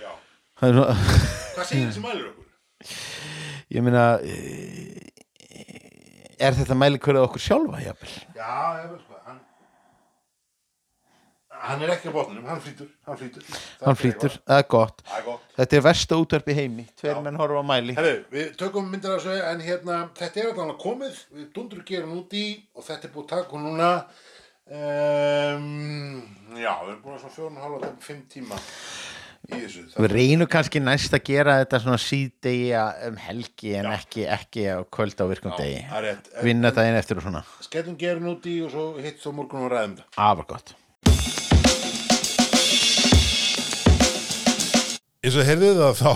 Já. er svona, Hvað segir þessi mælur okkur? ég meina, er þetta mæli hverju okkur sjálfa, jafnvel? Já, ég veit hvað, hann... Er ekki á botnunum, hann flýtur, hann flýtur. Það Hann flýtur, það er gott. Það gott. Þetta er versta útvarp í heimi Tveir Já. menn horfa á mæli Herru, við tökum myndir af þessu en hérna, þetta er alltaf komið, við dundur gerum út í og þetta er búið að hún núna um, já, við erum búin að svona fjórun og hálfa til fimm tíma í þessu. Við reynum kannski næst að gera þetta svona síðdegi um helgi en ekki, ekki á kvöld á virkum degi það er rétt. Vinna það inn eftir og svona Skellum gerum út í og svo hitt þó morgun og ræðum það. Afar gott Eins og heyrðið það þá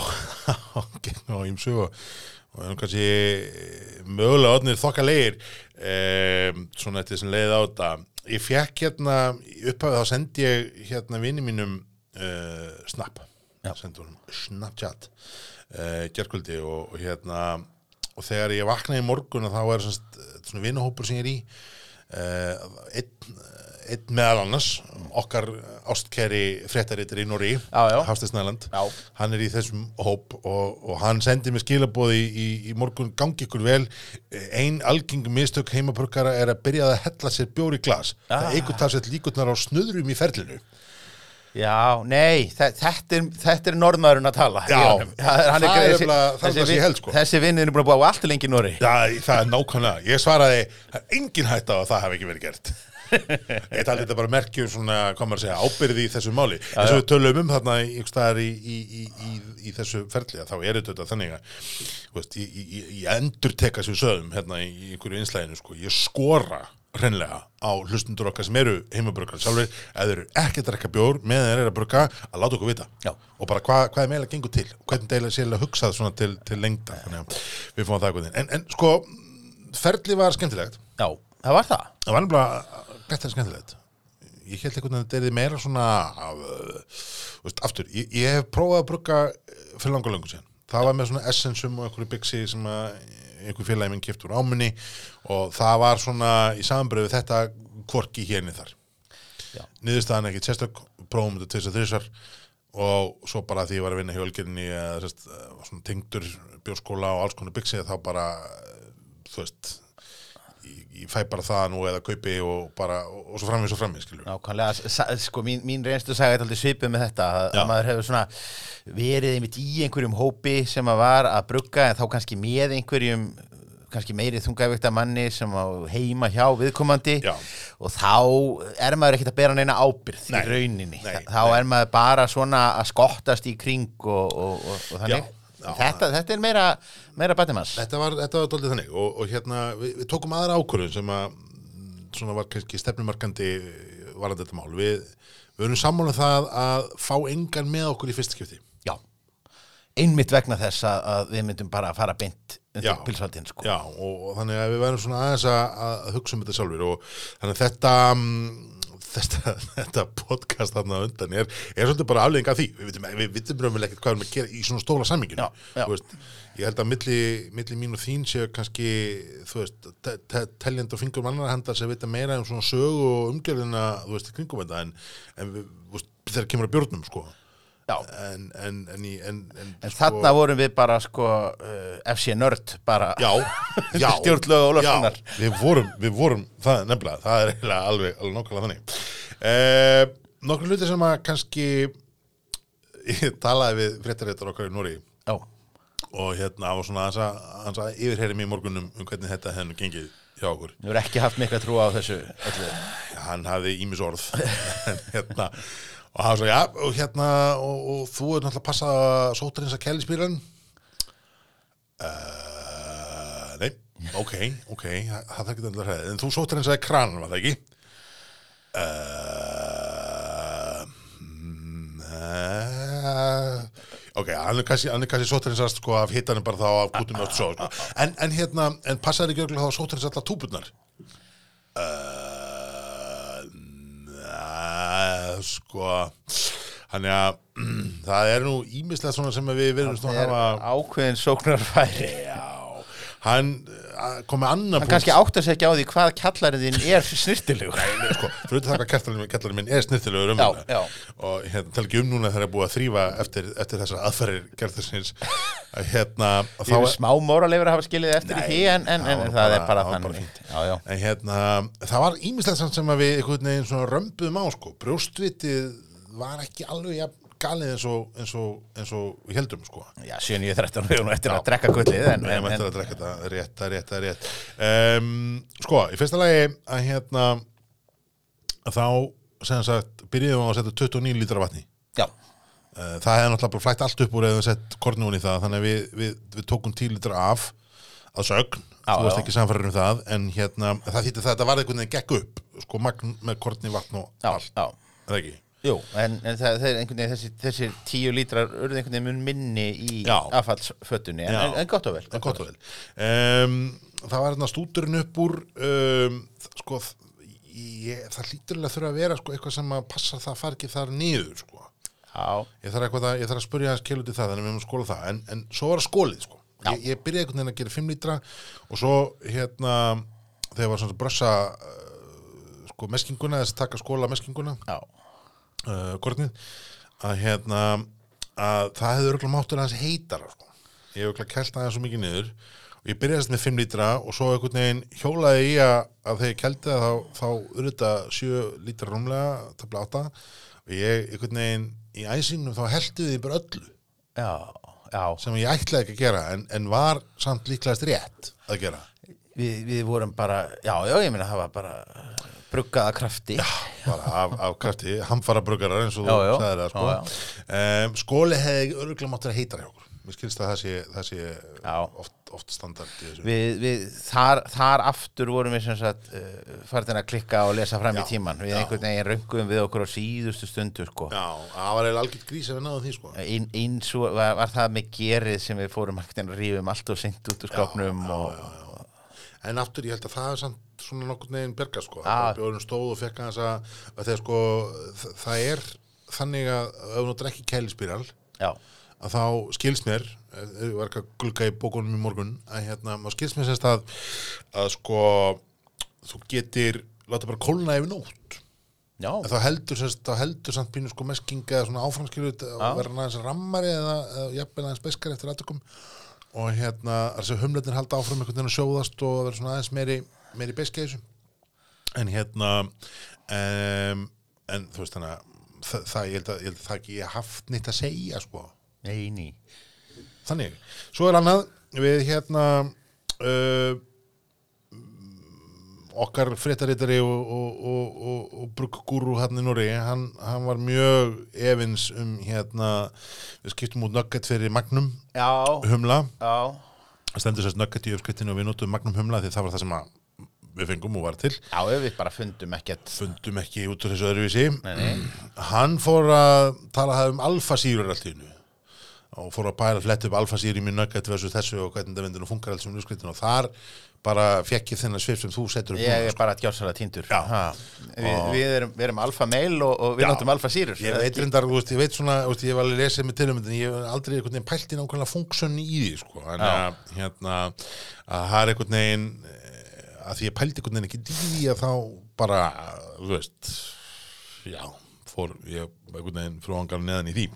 gengur á ímsu og, kannski eh, mögulega odnir þokkalegir um, svona eftir sem leiði á þetta. Ég fekk hérna, upphafið þá sendi ég hérna vini mínum uh, Snap, Snapchat uh, gerkvöldi og, og hérna og þegar ég vaknaði í morgun þá er svona, svona vinuhópur sem ég er í uh, einn, einn meðal annars okkar ástkæri fréttaritur í Nóri Snæland. Já. hann er í þessum hóp og, og hann sendi mér skilabóði í, í, morgun gangi ykkur vel. Ein algeng mistök heimabrukkara er að byrja að hella sér bjóri glas. Ah. það eigur talsett líkurnar á snöðrum í ferlinu. Já, nei, þe- þetta er, þetta er norðmaðurinn að tala Já. Það er, það sem ég held, sko. Þessi vinnir er búin að búa allt lengi Nóri Já, það er nákvæmlega, ég svaraði engin hætt á að það hafi ekki verið gert ég taldi þetta bara merkjum svona, hvað maður að segja, ábyrði í þessu máli. Eins og við tölum um þarna í, í, í, í, í, í þessu ferli að þá er þetta þannig að veist, ég, endur teka sér sögum hérna í, einhverju einslæðinu sko. ég skora hreinlega á hlustundur okkar sem eru heimabrökkar sjálfur, eða þeir eru ekki að drekka bjór meðan þeir eru að brugga, að láta okkur vita. Já. og bara hvað, hvað er meðlega gengur til? Hvernig deila sér að hugsað svona til, til lengda þannig að við fáum það eitthvað en, en sko, ferli var skemmtilegt. Já, það var það. Það var nefnilega betra en skemmtilegt. Ég held einhvern veginn að þetta er meira svona uh, veist, aftur, ég, ég hef prófað að brugga fyrir langar löngu síðan. Það var með svona essensum og einhverju byggsi sem einhver félagi minn kiptur ámunni og það var svona í samanbröðu þetta hvorki hérni þar. Niðurstaðan ekkit sérstök prófum þetta tvisar þrisar og svo bara því ég var að vinna hjá Ölgerinni eða eh, svona tengdur bjórskóla og alls konar byggsi þá bara eh, þú veist ég, ég fæ bara það nú eða kaupi og bara, og, og svo framvið svo framvið skilur Nákvæmlega, sko, mín, mín reynstu sagði aldrei svipið með þetta að, að maður hefur svona verið einmitt í einhverjum hópi sem að var að brugga en þá kannski með einhverjum kannski meiri þungæfekta manni sem heima hjá viðkomandi Já. og þá er maður ekkert að bera neina ábyrð Nei, í rauninni, nei, þá nei. er maður bara svona að skottast í kring og, og, og, og þannig já. Þetta, þetta er meira, meira bætimans Þetta var, var doldið þannig og, og hérna við, við tókum aðra ákvörðun sem að svona var kannski stefnumarkandi varandi þetta mál. Við, við erum sammála það að fá engan með okkur í fyrsta skipti. Já, einmitt vegna þess að, að við myndum bara að fara beint undir pilsvaldin sko. Já, og, og þannig að við verðum svona aðeins að, að hugsa um þetta sjálfur og þannig að þetta mm, þetta, þetta podcast þarna undan er, er svolítið bara afleðing af því. Við vitum, við vitum raunverulega ekkert hvað við erum að gera í svona stóla samminginu ég held að milli, milli mín og þín séu kannski þú veist, te, te, teljandi og fingur mannar hendar sem vita meira um svona sögu og umgjörðina kringum þetta en, en þegar kemur að bjórnum sko. En, en, en, en, en, En þarna vorum við bara sko uh, FC Nörd bara. Já, já. Stjórnlög Ólafssonar. Já, við vorum, við vorum það nefnilega, það er eiginlega alveg, alveg nokkala þannig. Eh, Nokkur hluti sem að kannski ég talaði við fréttaréttar okkar í Nóri Já, og hérna var svona hans að, mig í morgunum um hvernig þetta hennu gengið hjá okkur. Við erum ekki haft mikla trú á þessu öllu. Hann hafði ímis orð. En hérna og hann svo, já, og hérna og, og þú er náttúrulega að passa sótarins að kelli spýran uh, Nei, ok, ok það það þarf ekki að hræði, en þú sótarins að kranan var það ekki? Uh, Ok, hann er kannski, er sótarins að sko af hittanum bara þá af kútum og svo, sko. en, en hérna, en passaði ekki örugglega þá sótarins allar túburnar Uh, Næ, sko Þannig að það er nú ímislega svona sem við verðum Það að er hafa ákveðin sóknarfæri. Já, hann uh, kom með annan Hann kannski átt að segja á því hvað kjallariðin er snirtilegur sko, fyrir það hvað kettalinn minn er snirtilegur um Já, já. og hérna, tala ekki um núna þegar er búið að þrýfa eftir, eftir þessar aðferðir gerðarsins hérna Þá er smá móralegur að hafa skilið eftir Nei, í því en, en, en, var það bara- er bara þannig. Já, já, En hérna, það var ímislegt samt sem að við einhvern veginn svona römbuðum á sko. Brjóstvitið var ekki alveg jafn galið eins og, eins og, eins og heldum sko. já 7-9-13 við erum eftir að drekka gullið en, Nei, en, en, ætlar að drekka þetta, rétt, rétt, rétt. Um, sko, í fyrsta lagi að hérna, að þá, sem sagt, byrjuðum við að setja 29 lítra vatni. Uh, það hefði náttúrulega bara flætt allt upp úr eða við sett kornjón í það, þannig að við, við, við tókum 10 lítra af að sögn, Já, þú varst já. ekki samfæður um það, en hérna, það þýtti það að þetta var einhvern veginn gekk upp, sko, magn með korni, vatn og já, allt, já er það ekki? Jú, en, en það, það er einhvern veginn þessi, þessi tíu lítrar urðu einhvern veginn mun minni í affallsfötunni en, en, en gott og vel En gott og vel. Um, það var hérna stúturinn upp úr, um, sko, ég, það að þurfa að vera sko, eitthvað sem að passa það ekki þar niður, sko. Ég þarf, að, ég þarf að spurja hans í það, að við erum að skóla það. En, en svo var skólið, sko. Ég, ég byrjaði einhvern veginn að gera 5 lítra og svo, hérna, þegar var svona að brössa, uh, sko, meskinguna, þess að taka skóla meskinguna, uh, kornið að hérna að það hefði örgulega máttur hans heitara sko. ég hef örgulega kælt aðeins svo mikið niður og ég byrjaðist með 5 lítra og svo einhvern veginn hjólaði í að, að þegar ég kældi það þá, þá urða 7 lítra rúmlega, tabla 8 og ég einhvern veginn í æsingnum þá heldi því bara öllu já, já. sem ég ætlaði ekki að gera en, en var samt líklegast rétt að gera Við, við vorum bara, já, já, ég meina það var bara bruggaða krafti bara af, af krafti, hamfara bruggarar eins og Já, þú já. sagðir það sko. Já, um, skóli hefði örgulega máttur að heita hjá okkur mér skilst að það sé, það sé oft, oft standard við, við, þar, þar aftur vorum við sagt uh, farin að klikka og lesa fram Já, í tíman við já. einhvern veginn röngum við okkur á síðustu stundu sko. Já, það var eiginlega algjört grís ef við náðum því sko. Ein, eins og var, var það með gerið sem við fórum að rífum allt og seint út úr skápnum já, og, En aftur ég held að það er samt svona nokkurn veginn berga sko. Já. Bjórun stóð og fekk hans að, að þegar sko það er þannig að ef þú drekki kælispíral já, að þá skils mér eh, ég var ekki að gulga í bókunum í morgun að hérna, maður skils mér sérst að að sko þú getir láta bara kólna yfir nótt. Já, En þá heldur, sérst, þá heldur samt pínu sko mesking eða svona áframskilu og verður hann aðeins rammari eða, eða jafnvel aðeins beskar eftir aðtökum og hérna, þessi humletin halda áfram einhvern veginn að sjóðast og verður svona aðeins meiri, meiri þessu. En hérna um, en þú veist þannig að það, það, ég held að, ég held að það ekki ég haft neitt að segja sko nei, ný þannig, svo er annað við hérna uh, okkar fréttaritari og, og, og, og, og bruggúru hann í Núri, hann, hann var mjög efins um hérna við skiptum út nugget fyrir Magnum Já, humla, já, það stendur sérst nugget í uppskriftinu og við notum Magnum humla því það var það sem að við fengum og var til. Já, við bara fundum ekkert. Fundum ekki út úr þessu öðruvísi. Nei, nei. hann fór að tala um alfasýrur allt í hennu og fór að bæra flett upp alfasýri mjög nugget versus þessu og hvernig það vindur og funkar allt sem uppskriftinu og þar bara fekk ég þennan svip sem þú settur upp Ég er bara gjársalega týndur Já. ha. Vi, við, erum, erum alfa meil og, og við Já. notum alfa sýrur Ég veit reyndar, veist, ég veit svona, veist, ég hef alveg lesið með tilum, en ég hef aldrei einhvern veginn pælt í nákvæmlega funksjoni í því, sko, en að, hérna, að það er einhvern veginn, eh, að því ég pældi einhvern veginn ekki því að þá bara, þú veist, já, fór ég einhvern veginn frúangar neðan í því.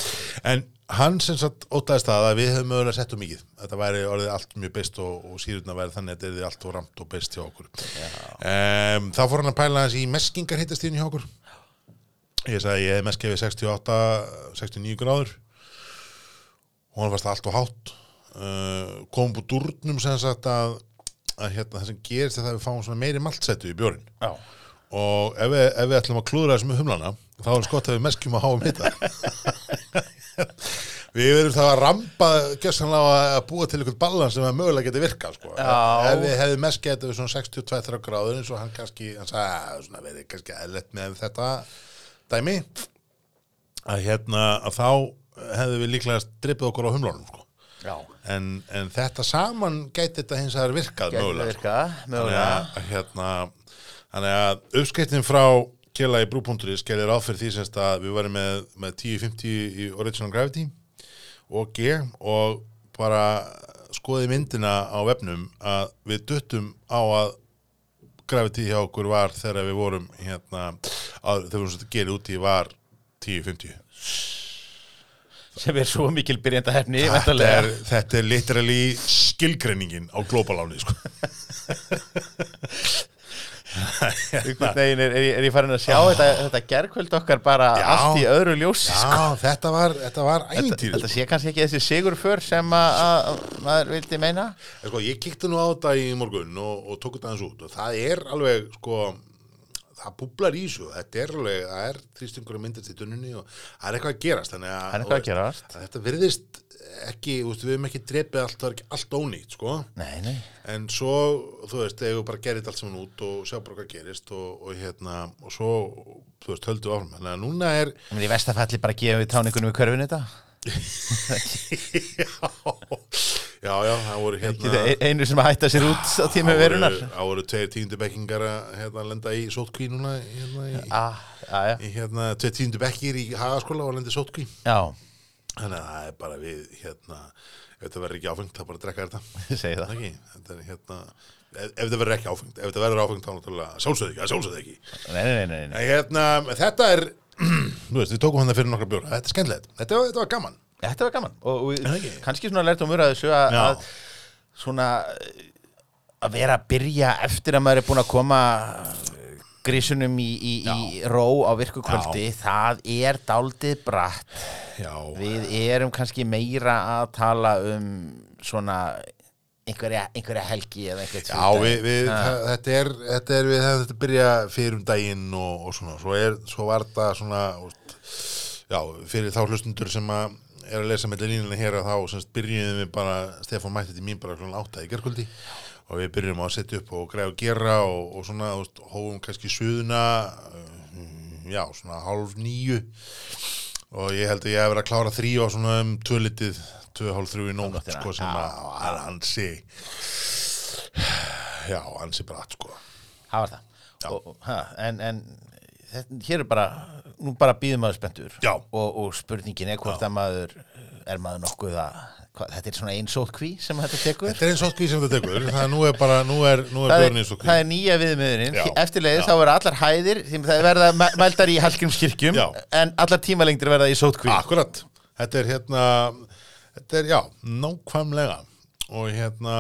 En hann sem sagt ótaðist það að við höfum mögulega sett um mikið. Þetta væri orðið allt mjög beist og, og síðurna væri þannig að þetta er allt og ramt og beist hjá okkur. Um, þá fór hann að pæla hans í meskingar hittastíðin hjá okkur. Ég sagði ég hef mest gefið 68, 69 gráður og hann varst allt og hátt uh, kom búið durnum sem sagt að, að hérna, það sem gerist er það að við fáum meiri maltsettu í bjórin Já, og ef við, ef við ætlum að klúðra þessum humlana þá er skott að við meskjum að háum hitta við verðum það að rampa gjössanlega að búa til einhvern balans sem að mögulega geti virkað sko. Ef við hefðum meskið þetta við svona 62 gráður eins og hann kannski hann sagði að svona verið kannski eðlert með þetta dæmi að hérna að þá hefðum við líklega drippið okkur á humlunum sko. en, en þetta saman gæti þetta hins vegar virkað Gæti mögulega sko. virka, þannig mögulega að, hérna, þannig að uppskiptin frá kjela í brúpunkturis gerir ráð fyrir því semst að við varum með, með 1050 í Original Gravity og G og bara skoði myndina á vefnum að við duttum á að Gravity hjá okkur var þegar við vorum hérna, að, þegar við vorum að gera úti var 1050 sem er svo mikil byrjenda hefni þetta er, þetta er literally skilgreiningin á globaláni sko. er, er, er ég farin að sjá þetta, þetta gerkvöld okkar bara Já. allt í öðru ljósi sko. Já, þetta var, þetta var þetta, ævintýri þetta sé kannski ekki þessi sigurför sem að að maður vildi meina sko, Ég kíkti nú á þetta í morgun og, og tók þetta aðeins út og það er alveg sko, það búblar í þessu. Þetta er alveg, það er þrýstingur að myndast í tunnunni og það er eitthvað að gerast þannig að, eitthvað að gerast. að þetta virðist ekki, veist, við hefum ekki drepið allt, það er ekki allt ónýtt, sko. Nei, nei, en svo, þú veist, eigum við bara að gera þetta allt saman út og sjá bara hvað gerist og, og hérna, og svo þú veist, höldu áfram, þannig að núna er en í vestafalli bara gefum við táningunum í körfinu þetta. Já, já, það voru hérna það einu sem hætta sér út á tími verunar Það voru tveir tíundu bekkingar að hérna, lenda í sótkví núna hérna, í, ah, já, já, í, hérna, tveir tíundu bekkir í hagaskóla og lenda í sótkví já, Þannig að það er bara við hérna, ef þetta verður ekki áfengt þá bara drekka þetta. Segi það. Ekki, þetta er hérna ef, þetta verður ekki áfengt, ef þetta verður áfengt þá náttúrulega sjálfsögðu ekki, sjálfsögðu ekki. Nei, nei, nei, nei, en, hérna, þetta er þú veist, við tókum hann það fyrir nokkra bjóra. Þetta er skemmtilegt, þetta, þetta var gaman Þetta var gaman. Og, og það ekki? kannski svona lært mjög að þessu að, að svona eh, að vera að byrja eftir að maður er búin að koma grísunum í, í, í ró á virku kvöldi, það er daldið bratt. Já, við erum kannski meira að tala um svona einhverja, einhverja helgi eða einhvert Já, við, við, það, þetta, er, þetta er við hefum þetta byrja fyrir um daginn og, og svona, svo, er, svo var þetta svona, já, fyrir þá hlustundur sem að er að lesa með línuna hér að þá semst byrjuðum við bara, Stefán mætti til mín bara klokkan átta í gerkvöldi og við byrjum á að setja upp og græða og gera og, og svona, hófum kannski suðuna, uh, já, svona hálf nýju og ég held að ég hef verið að klára þrý á svona um tvölitið, tvö hálf þrjú í nótt, sko, sem að að ansi já, ansi bratt, sko. Það var það? Og, og, ha, en, en þetta, hér er bara nú bara býðum maður spenntur. Já. og, og spurningin er hvort að maður er maður nokkuð að hvað, þetta er svona einn sótkví sem þetta tekur? Þetta er eins og sem þetta tekur það nú er bara, nú er, nú er það er, það er nýja viðmiðurinn. Já. Já. þá verða allar hæðir það verða mæ- mældar í Hallgrímskirkjum Já. en allar tímalengdir verða í sótkví. Akkurat, þetta er hérna þetta er, já, nákvæmlega. Og hérna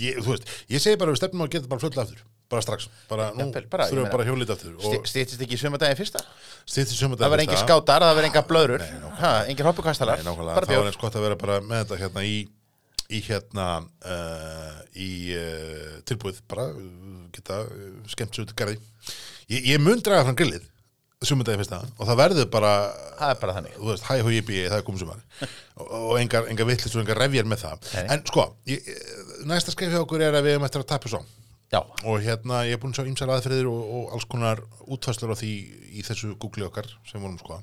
ég, þú veist, ég segi bara við stefnum að geta bara fljóðlega aftur bara strax, bara nú þurfum við bara að hjólita aftur stýttist ekki í sömardaginn fyrsta? Stýtti sömur það verða engin skátar, það Nei, nákvæmlega. ha, engin hoppukastalar? Er bjór. eins gott að vera bara með þetta hérna í, í hérna uh, í uh, tilbúið. Bara uh, geta skemmt sér út í garði. Ég, ég mun draga fram grillið sumundagi fyrsta og það verður bara það er bara þannig. Þú veist, hæ hó ég býi, það er komið sumar. Og, og engar, engar vitlis og engar refjar með það. Nei. en sko, ég, næsta skeið hjá okkur er að við erum eftir að tapja svo já, og hérna ég er búin að sjá ýmsar aðferðir og, og alls konar útfæslur á því í þessu Google okkar sem vorum sko.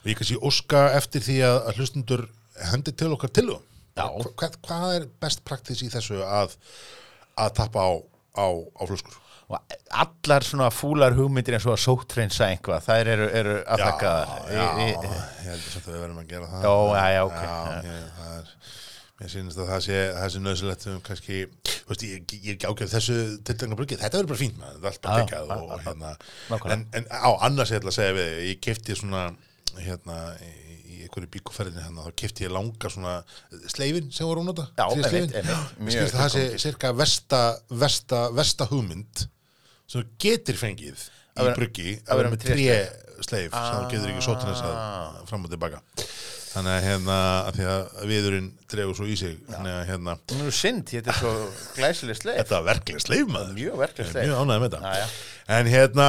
Og ég kannski óska eftir því að, að hlustundur hendi til okkar til Já. hvað, hvað er best praktis í þessu að, að tappa á, á, á flöskur? Og allar svona fúlar hugmyndir eins og að sóttreinsa einhvað, þær eru, eru afþakkaðar já, í- ég samt að við verðum að gera það. Já, já, já, ok. já, ég, það er mér sýnist að það sé, það sé nöðsilegt um kannski, þú veist, ég, ég er ekki ágæð þessu tiltegna brugið, þetta verður bara fínt maður, þetta er allt bara já, og, og hérna en, en á, annars ég ætla að segja við ég kefti svona hérna í, einhverju bíkuferðinni hérna, þá kefti ég langa svona sleifin sem voru að síðast einmitt, sleifin. að það sé cirka versta, versta, versta hugmynd sem getur fengið Að í bruggi að að vera með tré sleif sem þú getur ekki sóttin þess Ah. að fram og tilbaka þannig að hérna að því að viðurinn dregur svo í sig þannig að hérna Nú er synd, þetta er svo glæsileg sleif þetta var verklega sleif maður Mjög verkleg er sleif. mjög ánægð með þetta Já, já. en hérna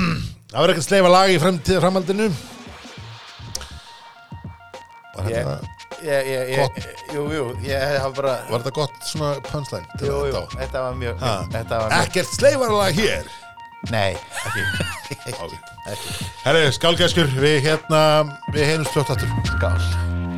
það var ekkert sleifa lag í fremtíð framhaldinu var þetta, ég, ég, ég, Gott. jú, jú, ég hafa bara var þetta gott svona punchline til Jú, að jú, þetta var mjög, Ha. þetta var mjög ekkert sleifarlag hér Nei, okay. Herri, skálgæskur, við hérna við fljótt aftur. Skál